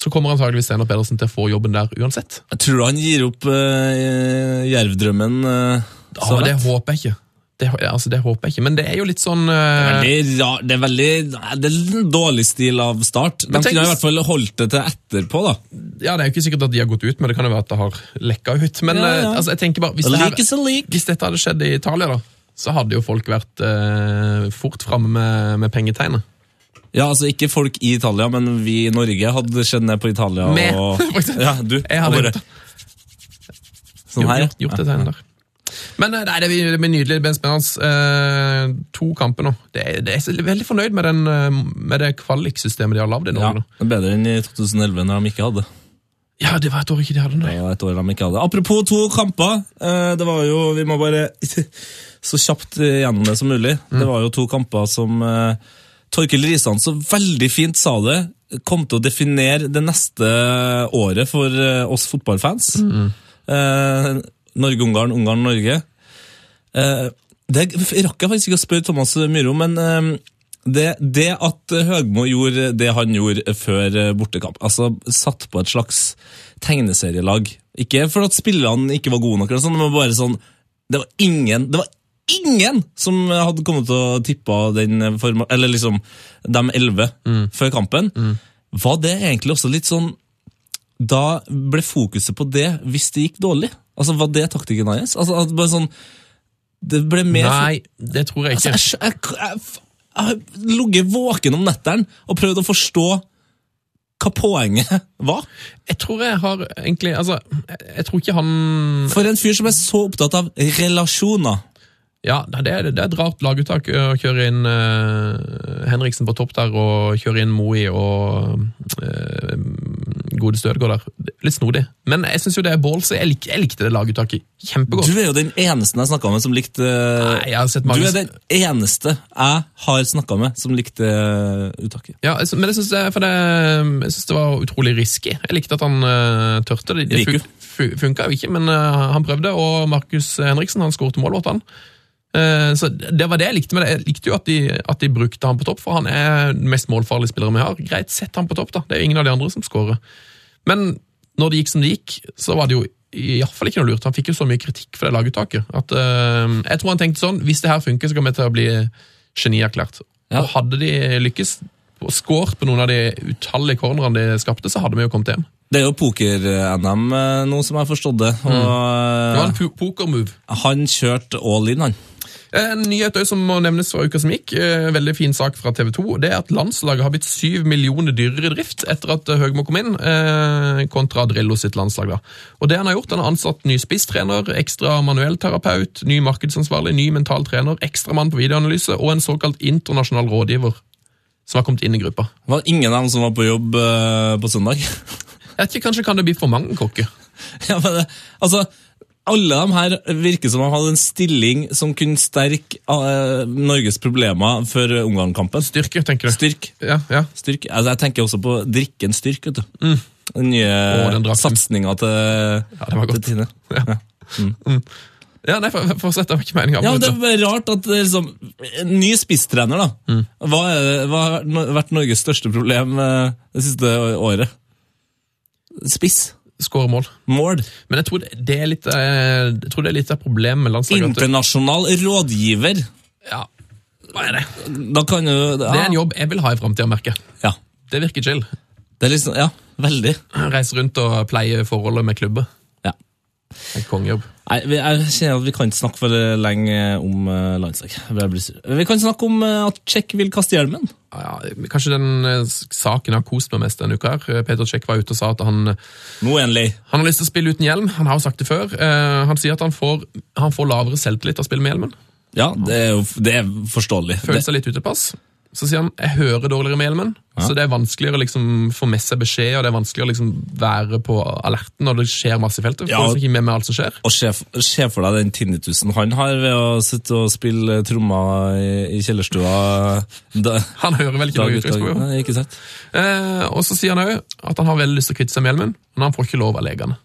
så kommer antageligvis Steinar Pedersen til å få jobben der uansett. Jeg tror han gir opp uh, jervdrømmen. Uh, Ja, det håper jeg ikke. Det, altså, det håper jeg ikke. Men det er jo litt sånn uh... det, er ra, det er veldig Det er en dårlig stil av start. De kunne i hvert fall holdt det til etterpå, da. Ja, Det er jo ikke sikkert at de har gått ut, men det kan jo være at det har lekka ut. Men Ja, ja. eh, altså, jeg tenker bare, hvis, like det her, like. hvis dette hadde skjedd i Italia, da, så hadde jo folk vært uh, fort framme med, med pengetegnet. Ja, altså Ikke folk i Italia, men vi i Norge hadde skjedd ned på Italia. Med, og, ja, du. Jeg hadde og bare-. Sånn her, gjort, gjort det tegnet der. Men eh, nei, det blir nydelig. Ben spennende. Eh, to kamper nå. Det er, det er så veldig fornøyd med, den, eh, med det kvaliksystemet de har lagd i Ja, Norge. er Bedre enn i 2011, når de ikke hadde. Ja, det var et år ikke de hadde Det var et år de ikke hadde. Apropos to kamper. eh, Det var jo, Vi må bare så kjapt gjennom det som mulig. Det var jo to kamper som Torkel Risan så veldig fint sa det, kom til å definere det neste året for oss fotballfans. Eh, Norge-Ungarn, Ungarn-Norge. Eh, det rakk jeg faktisk ikke å spørre Thomas Myhre om, men eh, det, det at Høgmo gjorde det han gjorde før eh, bortekamp, altså satt på et slags tegneserielag Ikke for at spillerne ikke var gode nok, eller sånn, men bare sånn Det var ingen det var ingen som hadde kommet til å tippe den forma, eller liksom de elleve før kampen. Var det egentlig også litt sånn Da ble fokuset på det hvis det gikk dårlig? Altså Var det taktikken hans? Altså, at bare sånn Det ble mer Nei, det tror jeg Altså, ikke. jeg, jeg, jeg, jeg har ligget våken om netteren og prøvd å forstå hva poenget var. Jeg tror jeg har egentlig Altså, jeg, jeg tror ikke han For en fyr som er så opptatt av relasjoner. Ja, det er, det er et rart laguttak å kjøre inn uh, Henriksen på topp der, og kjøre inn Moi og uh, godeste Ødegaard der. Er Litt snodig. Men jeg syns jo det er ballsy. Jeg, lik, jeg likte det laguttaket kjempegodt. Du er jo den eneste jeg snakka med som likte Nei, jeg har sett Du er den eneste jeg har snakka med som likte uttaket. Ja, men jeg syns det, det, synes det var utrolig risky. Jeg likte at han uh, tørte det. Det funka jo ikke, men uh, han prøvde, og Markus Henriksen han skåret mål, vårt, han. Eh, så det var det jeg likte med det. Jeg likte jo at de, at de brukte han på topp, for han er den mest målfarlige spilleren vi har. Greit, sett han på topp, da. Det er jo ingen av de andre som skårer. Men når det gikk som det gikk, så var det jo iallfall ikke noe lurt. Han fikk jo så mye kritikk for det laguttaket. At, uh, jeg tror han tenkte sånn Hvis det her funker, så kommer jeg til å bli genierklært. Ja. Og hadde de lykkes skåret på noen av de utallige cornerne de skapte, så hadde vi jo kommet hjem. Det er jo poker-NM eh, nå, som jeg har forstått det. Og Det var en po- poker-move. han kjørte all in, han. En nyhet som må nevnes fra uka som gikk, eh, veldig fin sak fra TV 2, det er at landslaget har blitt syv millioner dyrere i drift etter at Høgmo kom inn, eh, kontra Drillo sitt landslag. da. Og det Han har gjort, han har ansatt ny spisstrener, ekstra manuellterapeut, ny markedsansvarlig, ny mental trener, ekstramann på videoanalyse og en såkalt internasjonal rådgiver som har kommet inn i gruppa. Det var ingen av dem som var på jobb eh, på søndag. Jeg vet ikke, Kanskje kan det bli for mange kokker? Ja, men det, altså, alle de her virker som de hadde en stilling som kunne sterke uh, Norges problemer før Ungarn-kampen. Styrke, tenker du? Styrk. Ja, ja. Styrk. Altså, jeg tenker også på drikken Styrk. vet du. Den nye satsinga til, Ja, det var godt. til Tine. Ja. Ja, nei, for- Fortsett, det var ikke meninga. Ja, Det er rart at er liksom, ny spisstrener, da. Mm. Hva, hva har vært Norges største problem eh, det siste året? Spiss. Skåre mål. Mål. Men jeg tror det, er litt eh, Jeg tror det er litt av problemet med landslaget. Internasjonal rådgiver. Ja, hva er det? Da kan jo Det er en jobb jeg vil ha i framtida, merker. Ja. Det virker chill. Det er liksom, ja, veldig. Reise rundt og pleie forholdet med klubber. En kongejobb. Nei, jeg kjenner at vi kan ikke snakke for lenge om uh, landslag. Vi kan snakke om eh, at Tsjekk vil kaste hjelmen. Ja, kanskje den eh, saken jeg har kost meg mest denne uka. her. Eh, Peter Tsjekk var ute og sa at han, Nå endelig. han har lyst til å spille uten hjelm. Han har jo sagt det før. Eh, han sier at han får, han får lavere selvtillit av å spille med hjelmen. Ja, det er jo det er forståelig. Føler seg litt utepass. Så sier han jeg hører dårligere med hjelmen, så det er vanskeligere å liksom få med seg beskjed, og det er vanskeligere å liksom være på alerten når det skjer masse i feltet. Ja. Ikke med meg alt som skjer. og se, for deg den tinnitusen han har ved å sitte og spille trommer i, i kjellerstua. Da, Han hører vel ikke dag noe uttrykk. Nei, Ikke sant? Eh, og så sier han òg at han har veldig lyst til å kvitte seg med hjelmen, men han får ikke lov av legene.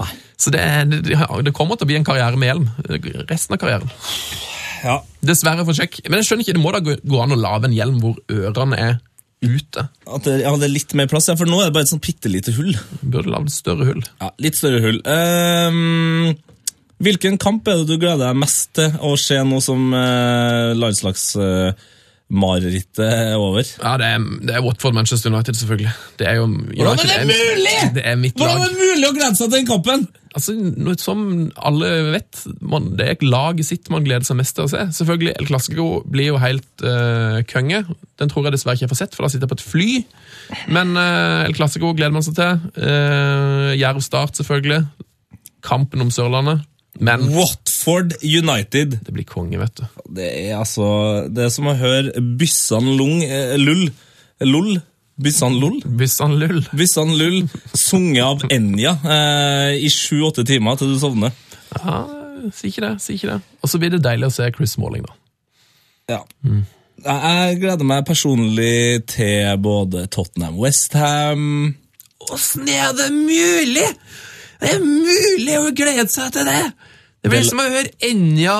Nei. Så det, det, det kommer til å bli en karriere med hjelm resten av karrieren. Ja. Dessverre for sjekk. Men jeg skjønner ikke, det må da gå, an å lage en hjelm hvor ørene er ute. At det, ja, det er litt mer plass, ja, for nå er det bare et sånn bitte lite hull. Burde lagd større hull. Ja, Litt større hull. Ehm, hvilken kamp er det du gleder deg mest til å se nå som uh, landslagsmarerittet er over? Ja, det er, det er Watford Manchester United, selvfølgelig. Det er jo Hvordan er det mulig?! Det er mitt Hvordan lag. er det mulig å glede seg til den kampen?! Altså, noe som alle vet, man, det er laget sitt man gleder seg mest til å se. Selvfølgelig, El Clasico blir jo helt uh, konge. Den tror jeg dessverre ikke jeg får sett, for da sitter jeg på et fly. Men uh, El Clasico gleder man seg til. Uh, Jerv Start, selvfølgelig. Kampen om Sørlandet. Men Watford United. det blir konge, vet du. Det er altså Det er som å høre Byssan Lung eh, Lull Lull? Byssan Lull? Byssan Lull. Byssan Lull sunget av Enja eh, i sju-åtte timer til du sovner. Ja, si ikke det. si ikke det. Og så blir det deilig å se Chris Smalling, da. Ja. Jeg jeg gleder meg personlig til både Tottenham Westham Åssen er det mulig?! Det er mulig å glede seg til det! Det blir som å høre Enja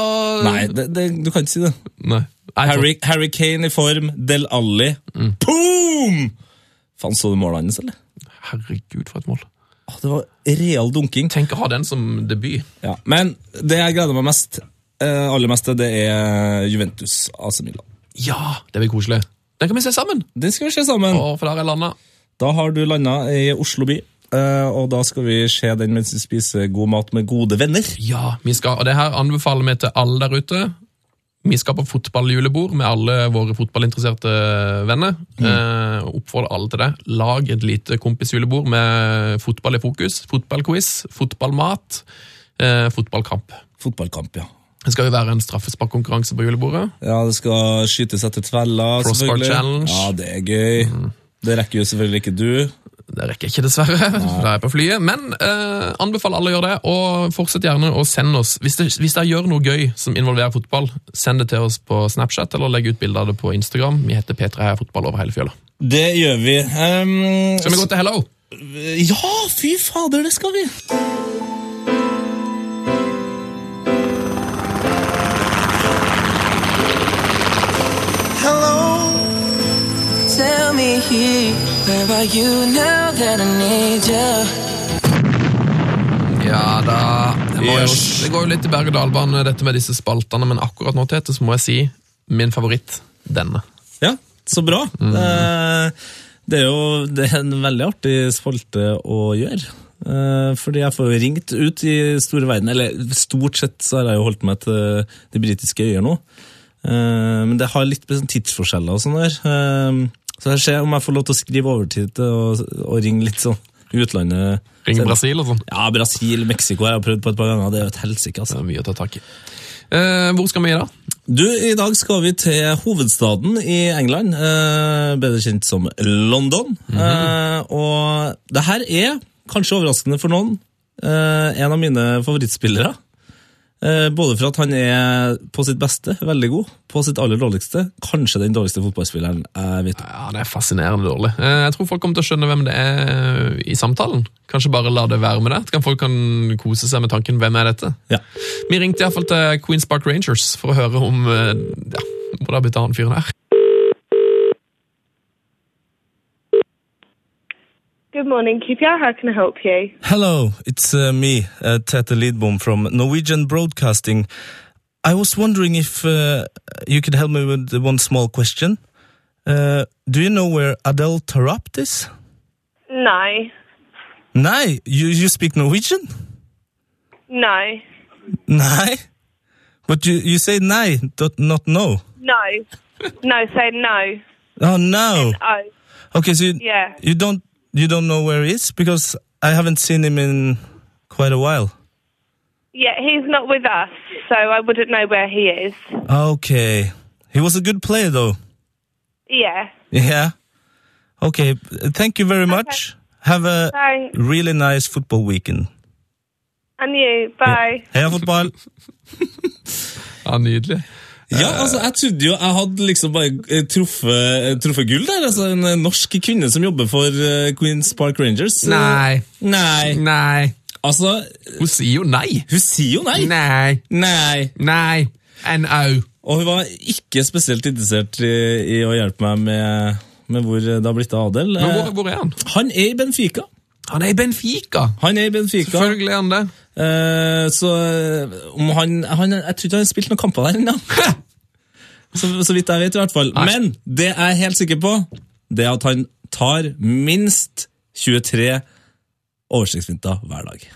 Nei, det, det, du kan ikke si det. Nei. Harry, Harry Kane i form, Del Alli. Boom! Faen, så du målet hans, eller? Herregud, for et mål. Ah, Det var real dunking. Tenk å ha den som debut. Ja. Men det jeg gleder meg mest, eh, aller mest det er Juventus AC Milan. Ja, det blir koselig. Den kan vi se sammen! Den skal vi se sammen. Å, for der er landa. Da har du landa i Oslo by, og da skal vi se den mens vi spiser god mat med gode venner. Ja, vi skal, og det her anbefaler vi til alle der ute. Vi skal på fotballjulebord med alle våre fotballinteresserte venner. Eh, oppfordrer alle til det. Lag et lite kompisjulebord med fotball i fokus. Fotballquiz, fotballmat, eh, fotballkamp. Fotballkamp, ja. Det skal jo være en straffesparkkonkurranse på julebordet. Ja, det skal skytes etter tveller, Crossbar selvfølgelig. challenge. Ja, det er gøy. Det rekker jo selvfølgelig ikke du. Det rekker jeg ikke, dessverre. Da er jeg på flyet. Men eh, anbefaler alle å gjøre det, og fortsett gjerne å sende oss Hvis, dere gjør noe gøy som involverer fotball, send det til oss på Snapchat eller legg ut bilde av det på Instagram. Vi heter P3 Heia Fotball over hele fjøla. Det gjør vi. Um, Skal vi gå til Hello? Ja, fy fader, det skal vi! Hello, tell me where are you now that I need you? Ja da. Det, må jo, Yes. det går jo litt i berg-og-dal-bane, dette med disse spaltene, men akkurat nå Tete, så må jeg si min favoritt denne. Ja, så bra. Mm. Det er jo det er en veldig artig spalte å gjøre. Eh, Fordi jeg får ringt ut i store verden, eller stort sett så har jeg jo holdt meg til de britiske øyer nå. Eh, Men det har litt sånn tidsforskjeller og sånn der. Så jeg ser om jeg får lov til å skrive overtid til og, og ringe litt sånn utlandet. Ring Brasil og sånn. Ja, Brasil, Mexico har jeg prøvd på et par ganger. Det er jo et helsike, Det altså. er mye å ta tak i. Eh, hvor skal vi i dag? Du, I dag skal vi til hovedstaden i England, eh, bedre kjent som London. eh, og det her er, kanskje overraskende for noen, eh, en av mine favorittspillere. Eh, Både for at han er på sitt beste veldig god, på sitt aller dårligste kanskje den dårligste fotballspilleren jeg vet om. Ja, Det er fascinerende dårlig. Eh, Jeg tror folk kommer til å skjønne hvem det er i samtalen. Kanskje bare la det være med det. Kan folk kan kose seg med tanken 'hvem er dette'? Ja. Vi ringte iallfall til Queens Park Rangers for å høre om eh, ja, hvor det har blitt av han fyren her. Good morning, QPR. How can I help you? Hello, it's uh, me, uh, Tete Lidbom from Norwegian Broadcasting. I was wondering if uh, you could help me with one small question. Uh, do you know where Adele Tarapt is? No. No? you, you speak Norwegian? No. No? But you, you say nei, not, not no. No. No, say no. Oh, no. Oh, Okay, so you, yeah. you don't you don't know where he is because I haven't seen him in quite a while. Yeah, he's not with us, so I wouldn't know where he is. Okay, he was a good player though. Yeah. Yeah. Okay. Thank you very much. Have a Thanks. really nice football weekend. And you. Bye. Heia fotball! Ja, Nydelig. Ja, altså, jeg trodde jo jeg hadde liksom bare eh, truffet, truffet gull der. Altså, en eh, norsk kvinne som jobber for eh, Queens Park Rangers. Nei. Nei. Nei. Altså, Hun sier jo nei. hun sier jo nei. Nei. Nei. Nei. NO. Og hun var ikke spesielt interessert i, i å hjelpe meg med, med hvor det har blitt av Adel. Men hvor, hvor er han? Han er i Benfica. Han er i Benfica. Han er i Benfica. Selvfølgelig er han det. Eh, så eh, om han, han Jeg tror ikke han har spilt noen kamper der ennå. så, så vidt jeg vet, i hvert fall. Nei. Men det jeg er helt sikker på, det er at han tar minst 23 oversiktsvinter hver dag.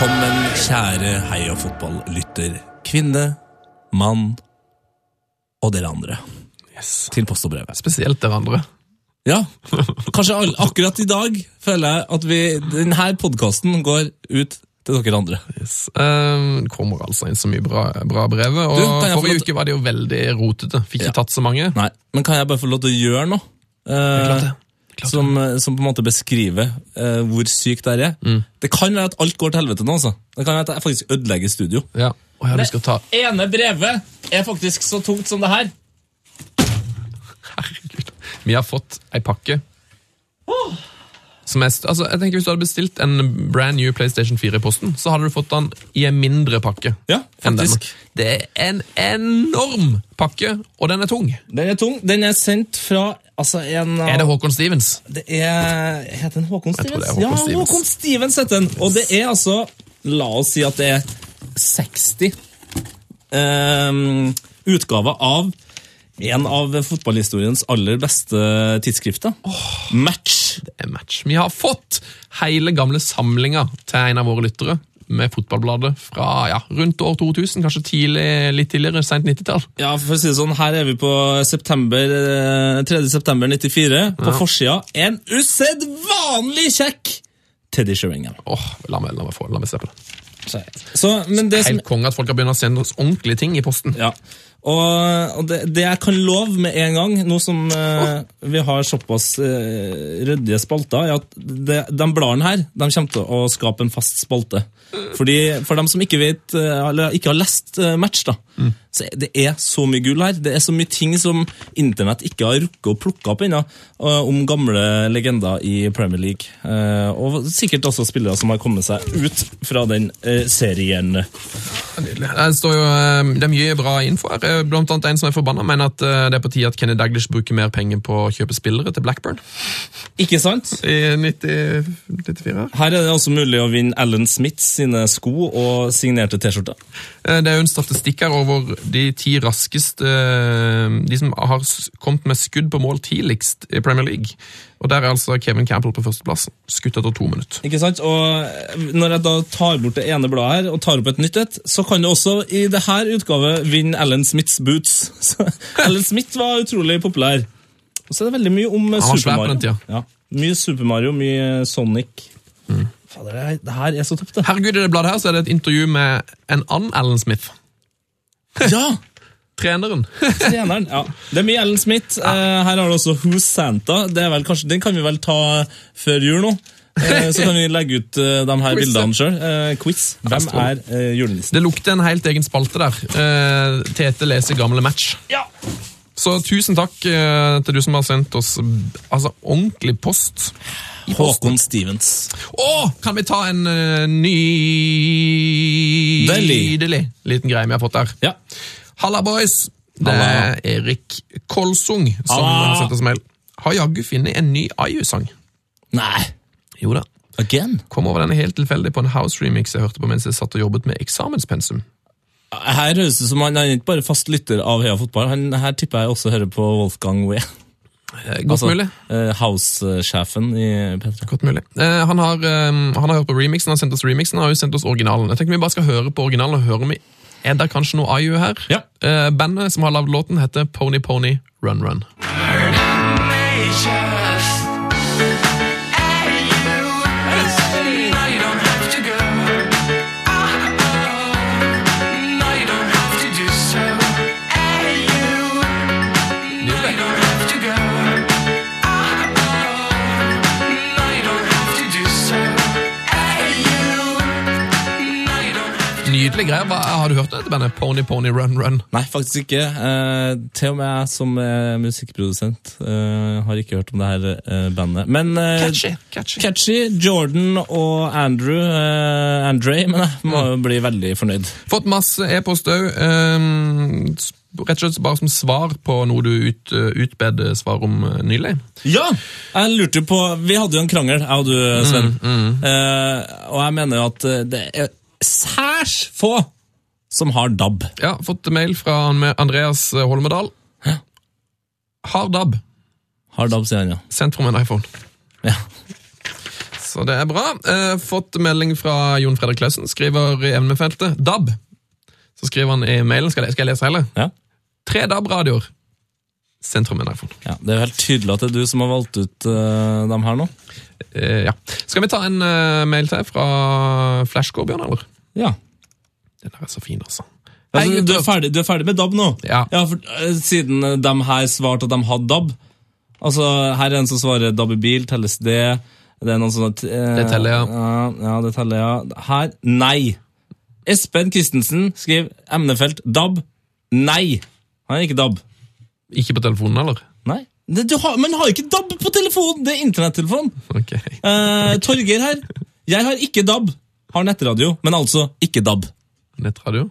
Velkommen, kjære heia fotballlytter. Kvinne, mann og dere andre. Yes. Til post og brev. Spesielt dere andre. Ja, kanskje all, akkurat i dag føler jeg at vi, denne podkasten går ut til dere andre. Yes. Um, kommer altså inn så mye bra, bra brev. Og Du, forrige uke var det jo veldig rotete. Fikk ikke Ja. tatt så mange. Nei, men kan jeg bare få lov til å gjøre noe? Det er klart det. Klart som, eh, som på en måte beskriver eh, hvor sykt det er. Mm. Det kan være at alt går til helvete nå. altså. Det kan være at jeg faktisk ødelegger studio. Ja. Og jeg har lyst ta ene brevet er faktisk så tungt som det her. Herregud. Vi har fått ei pakke. Som er, altså, jeg tenker Hvis du hadde bestilt en brand new PlayStation 4 i posten, så hadde du fått den i en mindre pakke. Ja, faktisk. Det er en enorm pakke, og den er tung. Den er tung. Den er sendt fra altså, en Er det Håkon Stevens? Det er Heter den Håkon Stevens? Håkon ja, Stevens. Håkon Stevens heter den. Og det er altså La oss si at det er 60 um, utgaver av en av fotballhistoriens aller beste tidsskrifter. Match. Det er match. Vi har fått hele gamle samlinga til en av våre lyttere med fotballbladet fra ja, rundt år 2000, kanskje tidlig, litt tidligere, sent 90-tall. Ja, for å si det sånn, Her er vi på september, eh, 3. september 94. På Ja. forsida en usedvanlig kjekk Teddy Sheringham. Åh, la meg, la meg, få, la meg se på det. Så, men det som Helt konge at folk har begynt å sende oss ordentlige ting i posten. Ja. Og, det, det jeg kan love med en gang, nå som eh, vi har såpass eh, ryddige spalter, er at det, de bladene her de kommer til å skape en fast spalte. Fordi For dem som ikke vet, eh, eller ikke har lest eh, Match, da, så er- det er så mye gull her. Det er så mye ting som internett ikke har rukket å plukke opp ennå, eh, om gamle legender i Premier League. Eh, og sikkert også spillere som har kommet seg ut fra den eh, serien. Nydelig. Det, står jo, det er mye bra info her. Blant annet en som er forbanna, mener at det er på tide at Kenny Daglish bruker mer penger på å kjøpe spillere til Blackburn Ikke sant? i 90, 94. her. Her er det også mulig å vinne Alan Smith sine sko og signerte T-skjorter. Eh, Det er jo en statistikk her over de ti raskeste eh, De som har kommet med skudd på mål tidligst i Premier League. Og Der er altså Kevin Campbell på førsteplass. Skutt etter to minutter. Ikke sant? Og Når jeg da tar bort det ene bladet her og tar opp et nytt et, så kan du også i det her utgave vinne Alan Smiths boots. Så, Alan Smith var utrolig populær. Og så er det veldig mye om Super Mario. Ja. Mye Super Mario, mye Sonic. Fader, det, her- det her er så topp, det. Herregud, I det bladet her så er det et intervju med en annen Alan Smith. Ja! Treneren. Treneren. ja. Det er mye Ellen Smith. Eh, her har du også Who's Santa. Det er vel kanskje, den kan vi vel ta før jul nå. Eh, så kan vi legge ut eh, de her Quiz, bildene sjøl. Quiz. Hvem er julenissen? Det lukter en helt egen spalte der. Eh, Tete leser gamle match. Ja. Så tusen takk til du som har sendt oss altså, ordentlig post. Håkon Stevens. Å, kan vi ta en uh, Deli. nydelig liten greie vi har fått der? Ja. Halla, boys! Det er Erik Kolsung som Halla. setter oss mail. Har jaggu funnet en ny IU-sang. Nei. Jo da. Again? Kom over denne helt tilfeldig på en house remix jeg hørte på mens jeg satt og jobbet med eksamenspensum. Her høres det som han han er ikke bare fast lytter av Heia Fotball. Han, her tipper jeg også hører på Wolfgang Wee. Eh, Godt mulig. eh, House-sjefen i P3. Godt mulig. Eh, han, har, han har hørt på remixen, han har sendt oss remixen, han har jo sendt oss originalen. Jeg tenker vi bare skal høre på originalen og høre om vi er det kanskje noe IU her. Ja. Eh, bandet som har lagd låten, heter Pony Pony Run Run. Nydelig greier. Hva, har du hørt dette bandet? Pony Pony Run Run. Nei, faktisk ikke. Eh, til og med jeg som er musikkprodusent eh, har ikke hørt om det her eh, bandet. Men eh, Catchy. Catchy. Catchy, Jordan og Andrew eh, Andre, men jeg må jo bli veldig fornøyd. Fått masse e-post òg. Um, rett og slett bare som svar på noe du ut, utbed svar om eh, nylig. Ja! Jeg lurte jo på Vi hadde jo en krangel, jeg og du, Sven. Eh, og jeg mener jo at eh, det er særs få som har DAB. Ja, Fått mail fra Andreas Holmedal. Har DAB. Har DAB, sier han, ja. Sendt fra min iPhone. ja. Så det er bra. Eh, fått melding fra Jon Fredrik Klausen. Skriver i emnefeltet DAB. Så skriver han i mailen, skal jeg, skal jeg lese hele? ja. Tre DAB-radioer. Sendt fra min iPhone. Ja, Det er jo helt tydelig at det er du som har valgt ut uh, dem her nå. Eh, ja. Skal vi ta en uh, mail til fra Flashcore, Bjørn, eller? Ja. Den er så fin, altså. Altså, du, er ferdig, du er ferdig med DAB nå? Ja. for eh, Siden eh, de her svarte at de hadde DAB Altså, Her er en som svarer DAB i bil, telles det? Det er noen som uh, Det teller, ja. ja. Ja, det teller, ja. Her nei. Espen Christensen skriver emnefelt DAB. Nei. Han er ikke DAB. Ikke på telefonen, eller? Nei. Det, du har, men har ikke DAB på telefonen! Det er internettelefon. Ok. Eh, Torgeir her. Jeg har ikke DAB. Har nettradio, men altså ikke DAB. Nettradio.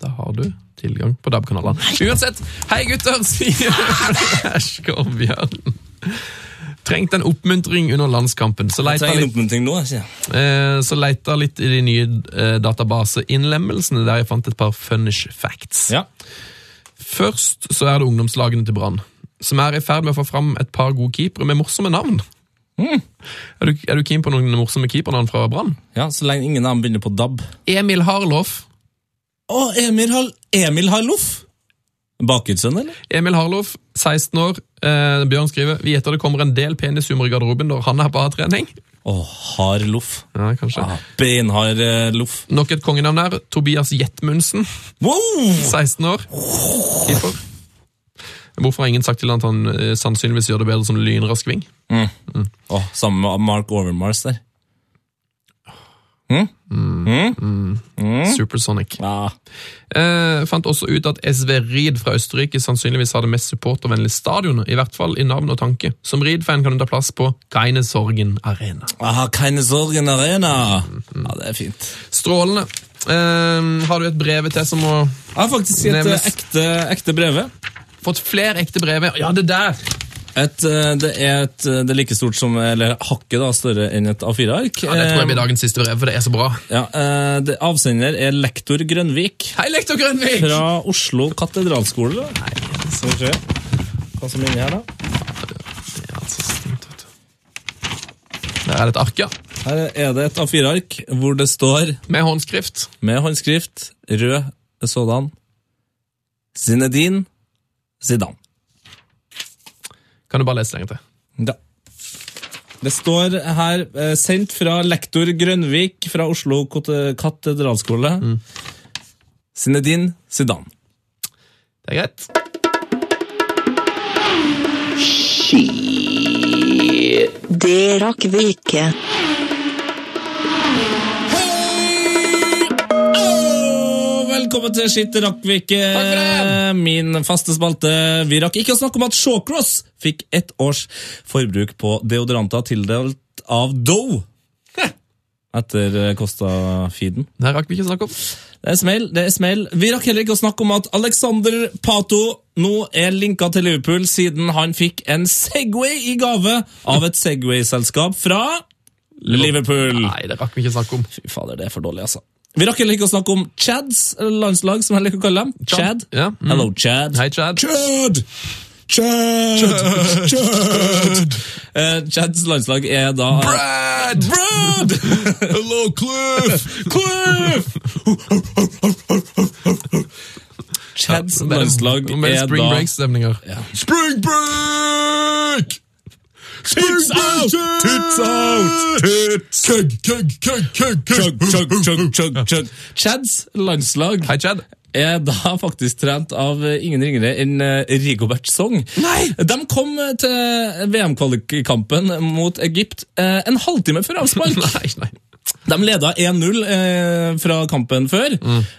Da har du tilgang på DAB-kanalene. Uansett, hei gutter, sier Flashcore Bjørn. Trengt en oppmuntring under landskampen, så leita litt, nå. eh, så leita litt i de nye eh, databaseinnlemmelsene, der jeg fant et par funnish facts. Ja. Først så er det ungdomslagene til Brann, som er i ferd med å få fram et par gode keepere med morsomme navn. Er, du, er du keen på noen morsomme keepernavn fra Brann? ja, Så lenge ingen navn begynner på DAB. Emil Harloff. Å, Emil, Har Emil Harloff! Bakutsønn, eller? Emil Harloff, 16 år. Eh, Bjørn skriver vi gjetter det kommer en del penishumor i garderoben når han er på A-trening. Å, Harloff. Ja, kanskje. Ah, Beinhard eh, loff. Nok et kongenavn her. Tobias Jetmundsen, Wow! 16 år. Keeper. Hvorfor har ingen sagt til han at han eh, sannsynligvis gjør det bedre som lynrask ving? Å, sammen med Mark Overmars der. Supersonic. Ja. Eh, fant også ut at SV Ried fra Østerrike sannsynligvis har det mest supportervennlige stadionet, i hvert fall i navn og tanke. Som Reed-fan kan du ta plass på Keinesorgen Arena. Aha, keine Sorgen Arena. Ja, det er fint. Strålende. Eh, har du et brev til som må Jeg har faktisk et Nevnes. eh, ekte, ekte breve. Fått flere ekte brev? Ja, det der! Et, eh, det er et, eh, det er like stort som, eller hakket da, større enn et A4-ark. Ja, det tror jeg blir dagens siste brev, for det er så bra. Ja, eh, det, avsender er lektor Grønvik Hei, lektor Grønvik! fra Oslo katedralskole. Nei, Skal vi se hva som er inni her, da. Det er altså stinkt, vet du. Der er det et ark, ja. Her er det et A4-ark hvor det står Med håndskrift. med håndskrift, rød sådan, Zinedine Zidane. Kan du bare lese lenger til? Ja. Det står her, eh, sendt fra lektor Grønvik fra Oslo katedralskole. katedralskole. Zinedine Zidane. Det er greit. Det rakk vi ikke. Velkommen til Skitt rakk vi ikke. Min faste spalte. Vi rakk ikke å snakke om at Shawcross fikk ett års forbruk på deodoranter tildelt av Doe. Etter eh, Costa-feeden. Det rakk vi ikke snakke om. Det er smell. det er smell. Vi rakk heller ikke å snakke om at Alexander Pato nå er linka til Liverpool siden han fikk en Segway i gave av et Segway-selskap fra Liverpool. Nei, det rakk vi ikke å snakke om. Fy fader, det er for dårlig, altså. Vi rakk heller ikke å snakke om Chads landslag, som jeg liker å kalle dem. Chad. Ja, mm. Hello, Chad. Hei, Chad. Chad! Chad! Chad! Eh, Chads landslag er da Brad! Brad! Hello, Cliff! Cliff! Chads landslag er, er spring break-stemninger. Spring break! Tits out! Tits out! Tits! Kugg, kugg, kugg, kugg, Chug, chug, chug, chug, chug. Chads landslag Hei, Chad. er da faktisk trent av ingen ringere enn eh, Rigobert Song. Nei! De kom eh, til VM-kvalikkampen mot Egypt eh, en halvtime før avspark. Nei, nei. De leda 1-0 eh, fra kampen før.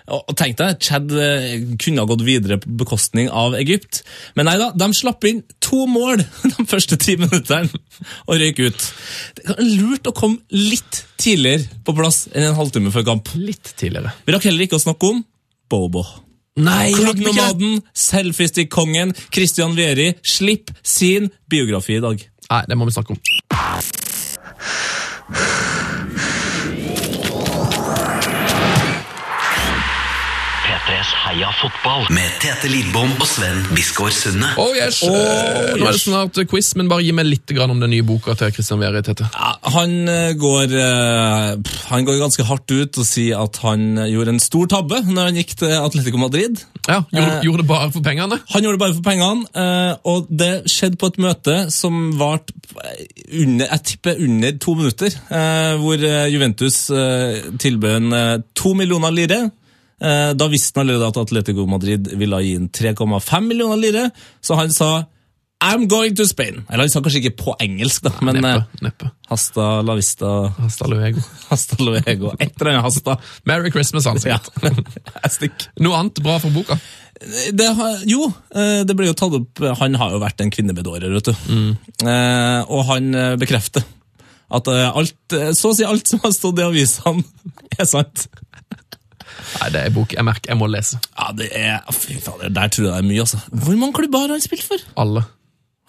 Og, og tenk deg, Chad eh, kunne ha gått videre på bekostning av Egypt. Men nei da, de slapp inn to mål de første ti minuttene og røyk ut. Det er lurt å komme litt tidligere på plass enn en halvtime før kamp. Litt tidligere. Vi rakk heller ikke å snakke om Bobo. Nei, Klubbnomaden, selfiestick-kongen, Christian Vieri, slipp sin biografi i dag. Nei, det må vi snakke om. P3s Heia fotball med Tete Lidbom og Sven Biskår Sunde. Oh yes! Nå er det snart quiz, men bare gi meg litt grann om den nye boka til Christian Tete. Ja, han, eh, går, eh, han går ganske hardt ut og sier at han gjorde en stor tabbe når han gikk til Atletico Madrid. Ja, gjorde, Eh, gjorde det bare for pengene? Han gjorde det bare for pengene, eh, og det skjedde på et møte som varte under, jeg tipper under to minutter, eh, hvor Juventus tilbød en to millioner lire. Eh, Da visste han allerede at Atletico Madrid ville gi inn 3,5 millioner lire, så han sa I'm going to Spain. Eller han sa kanskje ikke på engelsk, da, men Neppe. eh, neppe. hasta la vista, Hasta luego. hasta luego. Et eller annet hasta. Merry Christmas, han Ja. sikkert. Jeg. Noe annet bra for boka? Det jo, eh, det ble jo tatt opp Han har jo vært en kvinnebedårer, vet du. Eh, og han bekrefter at alt, så å si alt som har stått i avisene, er sant. Nei, det er bok jeg merker jeg må lese. Ja, det er Fy fader, der tror jeg det er mye, altså. Hvor mange klubber har han spilt for? Alle,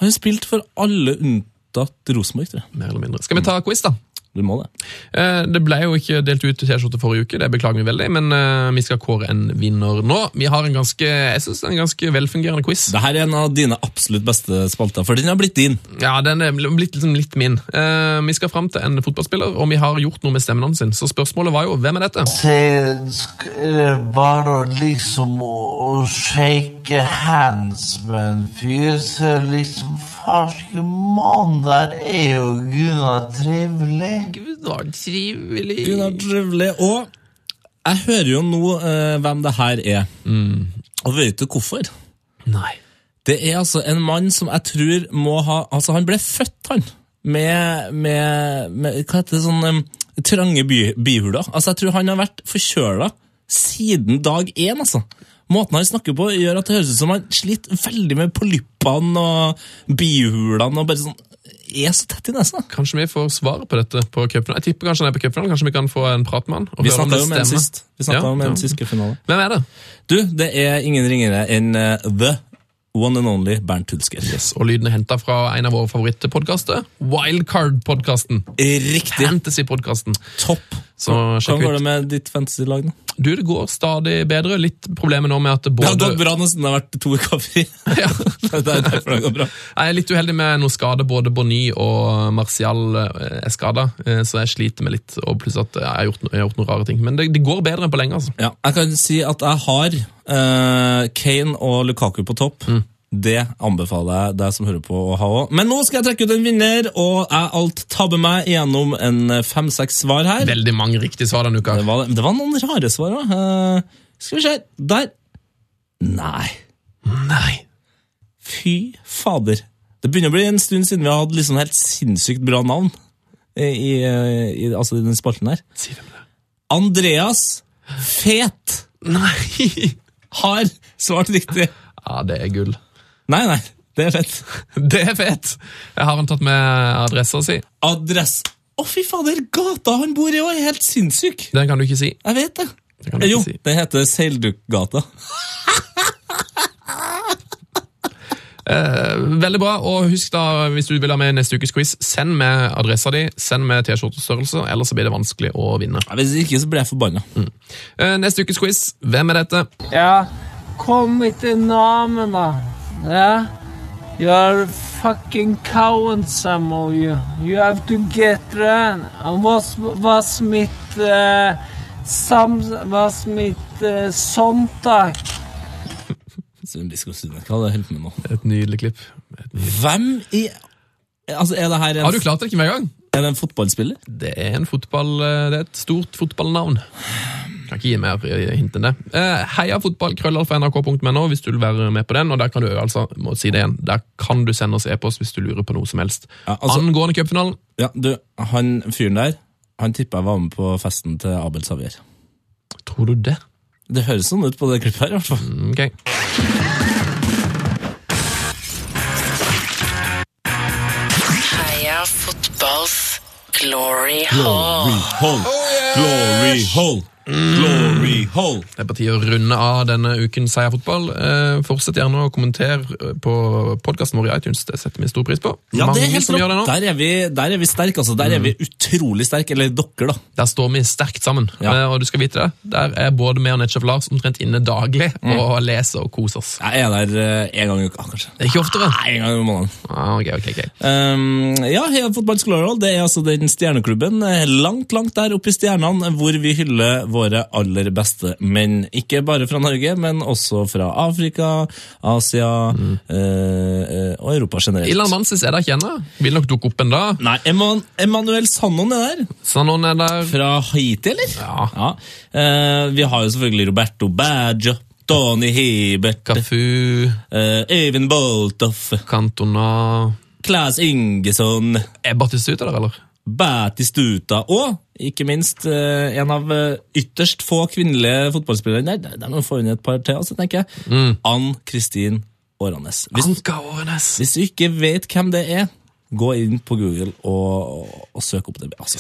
Han har spilt for alle unntatt Rosenborg, tror jeg. mer eller mindre. Skal vi ta quiz, da? Du må det. Eh, Det ble jo ikke delt ut T-skjorte forrige uke, det beklager vi veldig, men eh, vi skal kåre en vinner nå. Vi har en ganske, jeg synes en ganske velfungerende quiz. Dette er en av dine absolutt beste spalter, for den har blitt din. Ja, den er blitt liksom litt min. Eh, Vi skal fram til en fotballspiller, og vi har gjort noe med stemmen hans. sin. Så spørsmålet var jo, hvem er dette? det var liksom å shake hands med en fyr, så liksom Farske mann, der er jo Gunnar trivelig. Gunnar trivelig. Gunnar Trivelig. Og jeg hører jo nå eh, hvem det her er. Og vet du hvorfor? Nei. Det er altså en mann som jeg tror må ha Altså, han ble født, han, med, med, med Hva heter det sånn um, Trange by, bihuler. Altså, jeg tror han har vært forkjøla siden dag én, altså. Måten han snakker på, gjør at det høres ut som han sliter veldig med polyppene og bihulene og bare sånn Er så tett i nesa. Kanskje vi får svaret på dette på cupfinalen? Jeg tipper kanskje han er på cupfinalen. Kanskje vi kan få en prat med han? Vi om snakka med en sist. Vi Ja, om en ja. sist cupfinale. Hvem er det? Du, det er ingen ringere enn uh, The One and Only Bernt Hulsker. Yes, og lyden er henta fra en av våre favorittpodkaster. Wildcard-podkasten. Riktig. Fantasy-podkasten. Topp. Så Hvordan går det med ditt fantasy-lag nå? Du, det går stadig bedre. Litt problemet nå med at Det har gått bra nå siden det har vært to uker fri. Ja. det er derfor det går bra. Jeg er litt uheldig med noe skade. Både Bonny og Martial eh, er skada, så jeg sliter med litt. Og pluss at jeg har gjort, jeg har gjort noen rare ting. Men det, det går bedre enn på lenge. altså. Ja, jeg kan si at jeg har uh, Kane og Lukaku på topp. Det anbefaler jeg deg som hører på å ha òg. Men nå skal jeg trekke ut en vinner, og jeg alt tabber meg gjennom en fem-seks svar her. Veldig mange riktige svar denne uka. Det var, det var noen rare svar òg. skal vi se. Der. Nei. Nei. Fy fader. Det begynner å bli en stund siden vi har hatt liksom helt sinnssykt bra navn i, i, i, altså i den spalten her. Si hvem det er. Andreas Fet Nei! har svart riktig. Ja, det er gull. Nei, nei, det er fett. Det er fett! Jeg har han tatt med adressa si. Adress. Å, fy fader, gata han bor i er helt sinnssyk. Den kan du ikke si. Jeg vet det. Det Jo, si. den heter Seildukgata. Eh, veldig bra, og husk da, hvis du vil ha med neste ukes quiz, send med adressa di, send med T-skjortestørrelse, ellers så blir det vanskelig å vinne. Ja, Hvis ikke, så blir jeg forbanna. Eh, neste ukes quiz, hvem er dette? Ja, kom ikke navnet da. Ja. You're fucking coward, some of you. You have to get run. What's, what's mitt uh, sam, what's mitt uh, Sunne, hva er det helt med nå? Et nydelig klipp. Et nydelig. Hvem i Altså, er det her en, Har du klart det ikke med en gang? er det en fotballspiller? Det er en fotball, eh, det er et stort fotballnavn. Kan ikke gi mer eh, hint enn det. Eh, Heia fotball, krøllalfa nrk.no hvis du vil være med på den. Og der kan du altså, må si det igjen, der kan du sende oss e-post hvis du lurer på noe som helst. Ja, altså- Angående cupfinalen, Ja, du, han fyren der, han tippa jeg var med på festen til Abel Savier. tror du det? Det høres sånn ut på det klippet her, i hvert fall. Mm, Ok. Heia fotballs glory hall. yeah. Glory hole! Glory hole! Det er på tide å runde av denne ukens Seierfotball. Eh, fortsett gjerne å kommentere eh, på podkasten vår i iTunes. Det setter vi stor pris på. Ja, det er helt som gjør det nå. Mm. Der er vi, der er vi sterke, altså. Der er vi utrolig sterke. Eller dere, da. Der står vi sterkt sammen. Ja. Eh, og du skal vite det. Der er både meg og Netchef Lars omtrent inne daglig Mm. og leser og koser oss. Jeg er der eh, en gang i uka, kanskje. Det er ikke oftere. Nei, en gang i måneden. Ah, okay, okay, okay. Um, ja, Heia Fotballs Glory Hall, det er altså den stjerneklubben eh, langt, langt der oppe i stjernene, hvor vi hyller våre aller beste menn. Ikke bare fra Norge, men også fra Afrika, Asia mm. eh, og Europa generelt. Ilan Mansis er der ikke ennå. Vil nok dukke opp en dag. Nei, Eman Emanuel Sannon er der. Sanon er der. Fra Haiti, eller? Ja. Eh, vi har jo selvfølgelig Roberto Baggio, Tony Hebert, Cafu, eh, Boltoff, Cantona Claes Ingesson, Er Batistuta der, eller? Batistuta og ikke minst eh, en av eh, ytterst få kvinnelige fotballspillere der. Der- Der må vi få inn et par til, altså, tenker jeg. Mm. Ann-Kristin Åranes. Hvis, Anka Årenes. hvis du ikke vet hvem det er, gå inn på Google og, og søk opp det. Altså,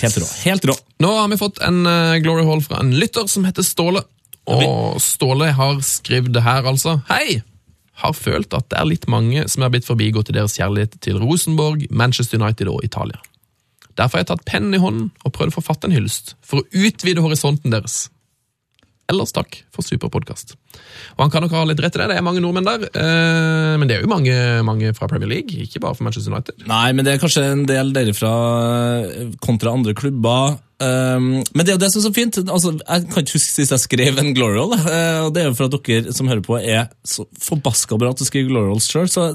helt rå. Helt rå. Nå har vi fått en uh, Glory Hall fra en lytter som heter Ståle. Og Ståle har skrevet det her, altså. Hei! Har følt at det er litt mange som er blitt forbigått i deres kjærlighet til Rosenborg, Manchester United og Italia. Derfor har jeg tatt pennen i hånden og prøvd å forfatte en hyllest, for å utvide horisonten deres. Ellers takk for superpodkast. Og han kan nok ha litt rett i det, det er mange nordmenn der, eh, men det er jo mange, mange fra Premier League, ikke bare for Manchester United. Nei, men det er kanskje en del derifra fra kontra andre klubber. Um, men det er jo det som er så fint. Altså, jeg kan ikke huske sist jeg skrev en Glorial. roll, eh, og det er jo for at dere som hører på, er så forbaska bra til å skrive Glorials sjøl. Så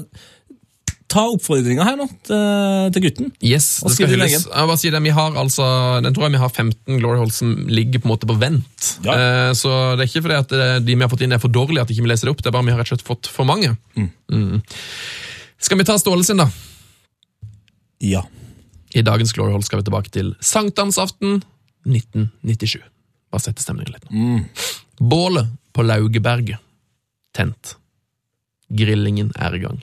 ta oppfordringa her nå til, til gutten. Yes, det skal hylles. Jeg bare sier det, vi har altså, Den tror jeg vi har 15 Glory Holes som ligger på en måte på vent. Ja. Eh, så det er ikke fordi at eh, de vi har fått inn er for dårlige at ikke vi leser det opp, det er bare vi har rett og slett fått for mange. Mm. Skal vi ta Ståle sin, da? Ja. I dagens Glory Hole skal vi tilbake til sankthansaften 1997. Bare sette stemningen litt nå. Bålet på Laugeberget. Tent. Grillingen er i gang.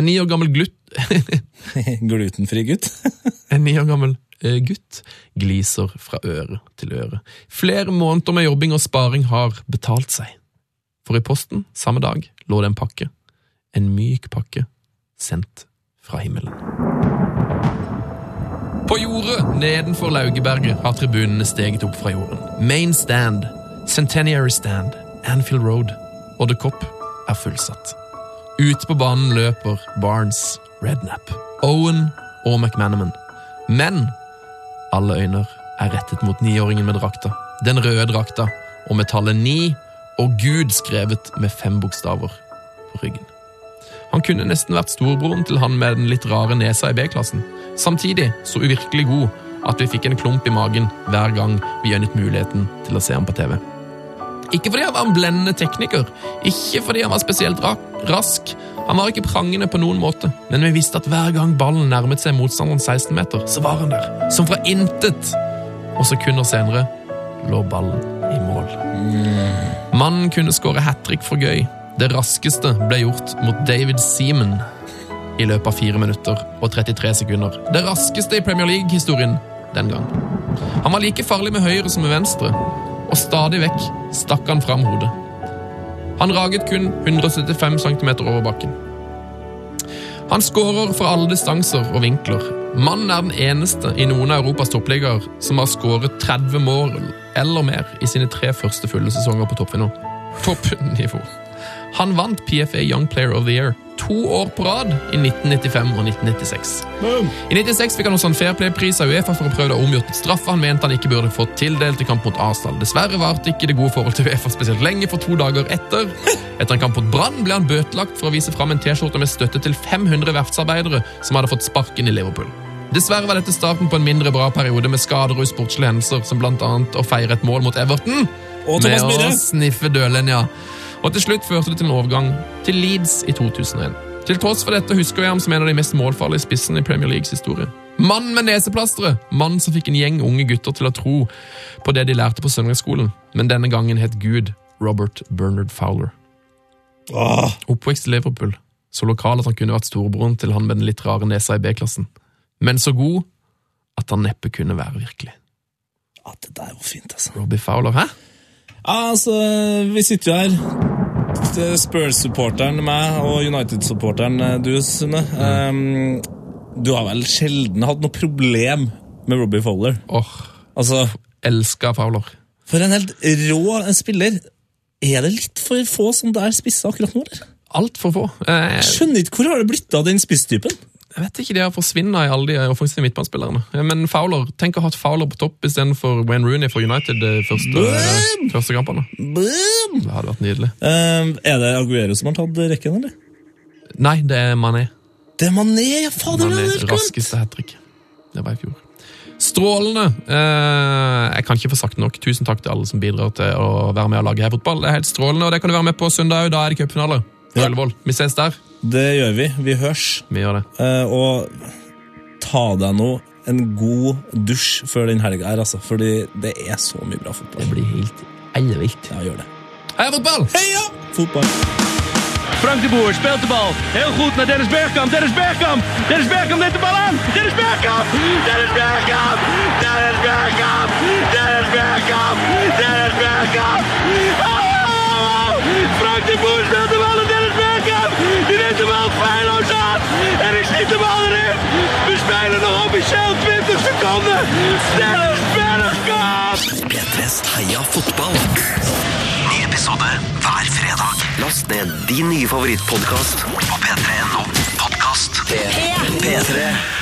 En ni år gammel glutt Glutenfri gutt. En ni år gammel eh, gutt gliser fra øre til øre. Flere måneder med jobbing og sparing har betalt seg. For i posten samme dag lå det en pakke. En myk pakke sendt fra himmelen. På jordet nedenfor Laugeberget har tribunene steget opp fra jorden. Main stand, Centenary stand, Anfield Road og The Cop er fullsatt. Ute på banen løper Barnes, Rednap, Owen og McManaman. Men alle øyner er rettet mot niåringen med drakta. Den røde drakta og med tallet ni og Gud skrevet med fem bokstaver på ryggen. Han kunne nesten vært storebroren til han med den litt rare nesa i B-klassen. Samtidig så uvirkelig god at vi fikk en klump i magen hver gang vi øynet muligheten til å se ham på TV. Ikke fordi han var en blendende tekniker, ikke fordi han var spesielt rask. Han var ikke prangende på noen måte, men vi visste at hver gang ballen nærmet seg motstanderen 16-meter, så var han der, som fra intet. Og sekunder senere lå ballen i mål. Mannen kunne skåre hat trick for gøy. Det raskeste ble gjort mot David Seaman i løpet av 4 minutter og 33 sekunder. Det raskeste i Premier League-historien den gang. Han var like farlig med høyre som med venstre, og stadig vekk stakk han fram hodet. Han raget kun 175 cm over bakken. Han skårer fra alle distanser og vinkler. Mannen er den eneste i noen av Europas toppligaer som har skåret 30 mål eller mer i sine tre første fulle sesonger på toppnivå. Toppnivå. Han vant PFA Young Player of the Year to år på rad i 1995 og 1996. I 1996 fikk han også en Fair Play-pris av Uefa for å prøve å omgjøre straffa han mente han ikke burde fått tildelt i kamp mot Arsenal. Dessverre varte ikke det gode forholdet til Uefa spesielt lenge, for to dager etter Etter en kamp mot Brann ble han bøtelagt for å vise fram en T-skjorte med støtte til 500 verftsarbeidere som hadde fått sparken i Liverpool. Dessverre var dette starten på en mindre bra periode med skader og usportslige hendelser, som annet å feire et mål mot Everton med å sniffe dødlinja. Og til slutt førte det til en overgang til Leeds i 2001. Til tross for dette husker jeg ham som en av de mest målfarlige spissene i Premier Leagues historie. Mannen med neseplasteret! Mannen som fikk en gjeng unge gutter til å tro på det de lærte på søndagsskolen, men denne gangen het Gud Robert Bernard Fowler. Åh, Oppvekst i Liverpool, så lokal at han kunne vært storebroren til han med den litt rare nesa i B-klassen. Men så god at han neppe kunne være virkelig. ja, det der var fint, altså. Robbie Fowler, hæ? Ja, altså, vi sitter jo her. Er Spurs-supporteren, meg, og United-supporteren, eh, du, Sunne. Um, du har vel sjelden hatt noe problem med Robbie Fowler? Åh, Altså, elska Fowler. for en helt rå spiller. Er det litt for få som der spisser akkurat nå, eller? Altfor få. Eh, skjønner ikke, hvor har det blitt av den spisstypen? Jeg vet ikke, De har forsvunnet i alle de offensive midtbanespillerne. Eh, Men Fowler, tenk å ha hatt Fowler på topp istedenfor Wayne Rooney for United de første, Boom! første kampene. Boom! Det hadde vært nydelig. Um, er det Aguero som har tatt rekken, eller? Nei, det er Mané. Det er Mané, ja, fader! Mané det er raskeste hat trick. Det var i fjor. Strålende! Eh, jeg kan ikke få sagt nok. Tusen takk til alle som bidrar til å være med og lage her fotball. Det er helt strålende, og det kan du være med på søndag òg. Da er det cupfinale. Ullevål. Vi ses der. Det gjør vi. Vi hørs. Vi gjør det. Eh, og ta deg nå en god dusj før den helga her, altså. Fordi det er så mye bra fotball. Det blir helt ellevilt. Ja, gjør det. Heia fotball! Heia fotball! Frank de Boer speelt de bal. Heel goed naar Dennis Bergkamp. Dennis Bergkamp. Dennis Bergkamp neemt de bal aan. Dennis Bergkamp. Dennis Bergkamp. Dennis Bergkamp. Dennis Bergkamp. Dennis Bergkamp. Oh! De Boer speelt de bal naar Dennis Bergkamp. Die neemt de bal feilloos aan. En ik schiet de bal erin. We spelen nog officieel 20 seconden. Dennis Bergkamp. P3s Heia fotball. Ny episode hver fredag. Last ned din nye favorittpodkast på p3.no podkast. P3.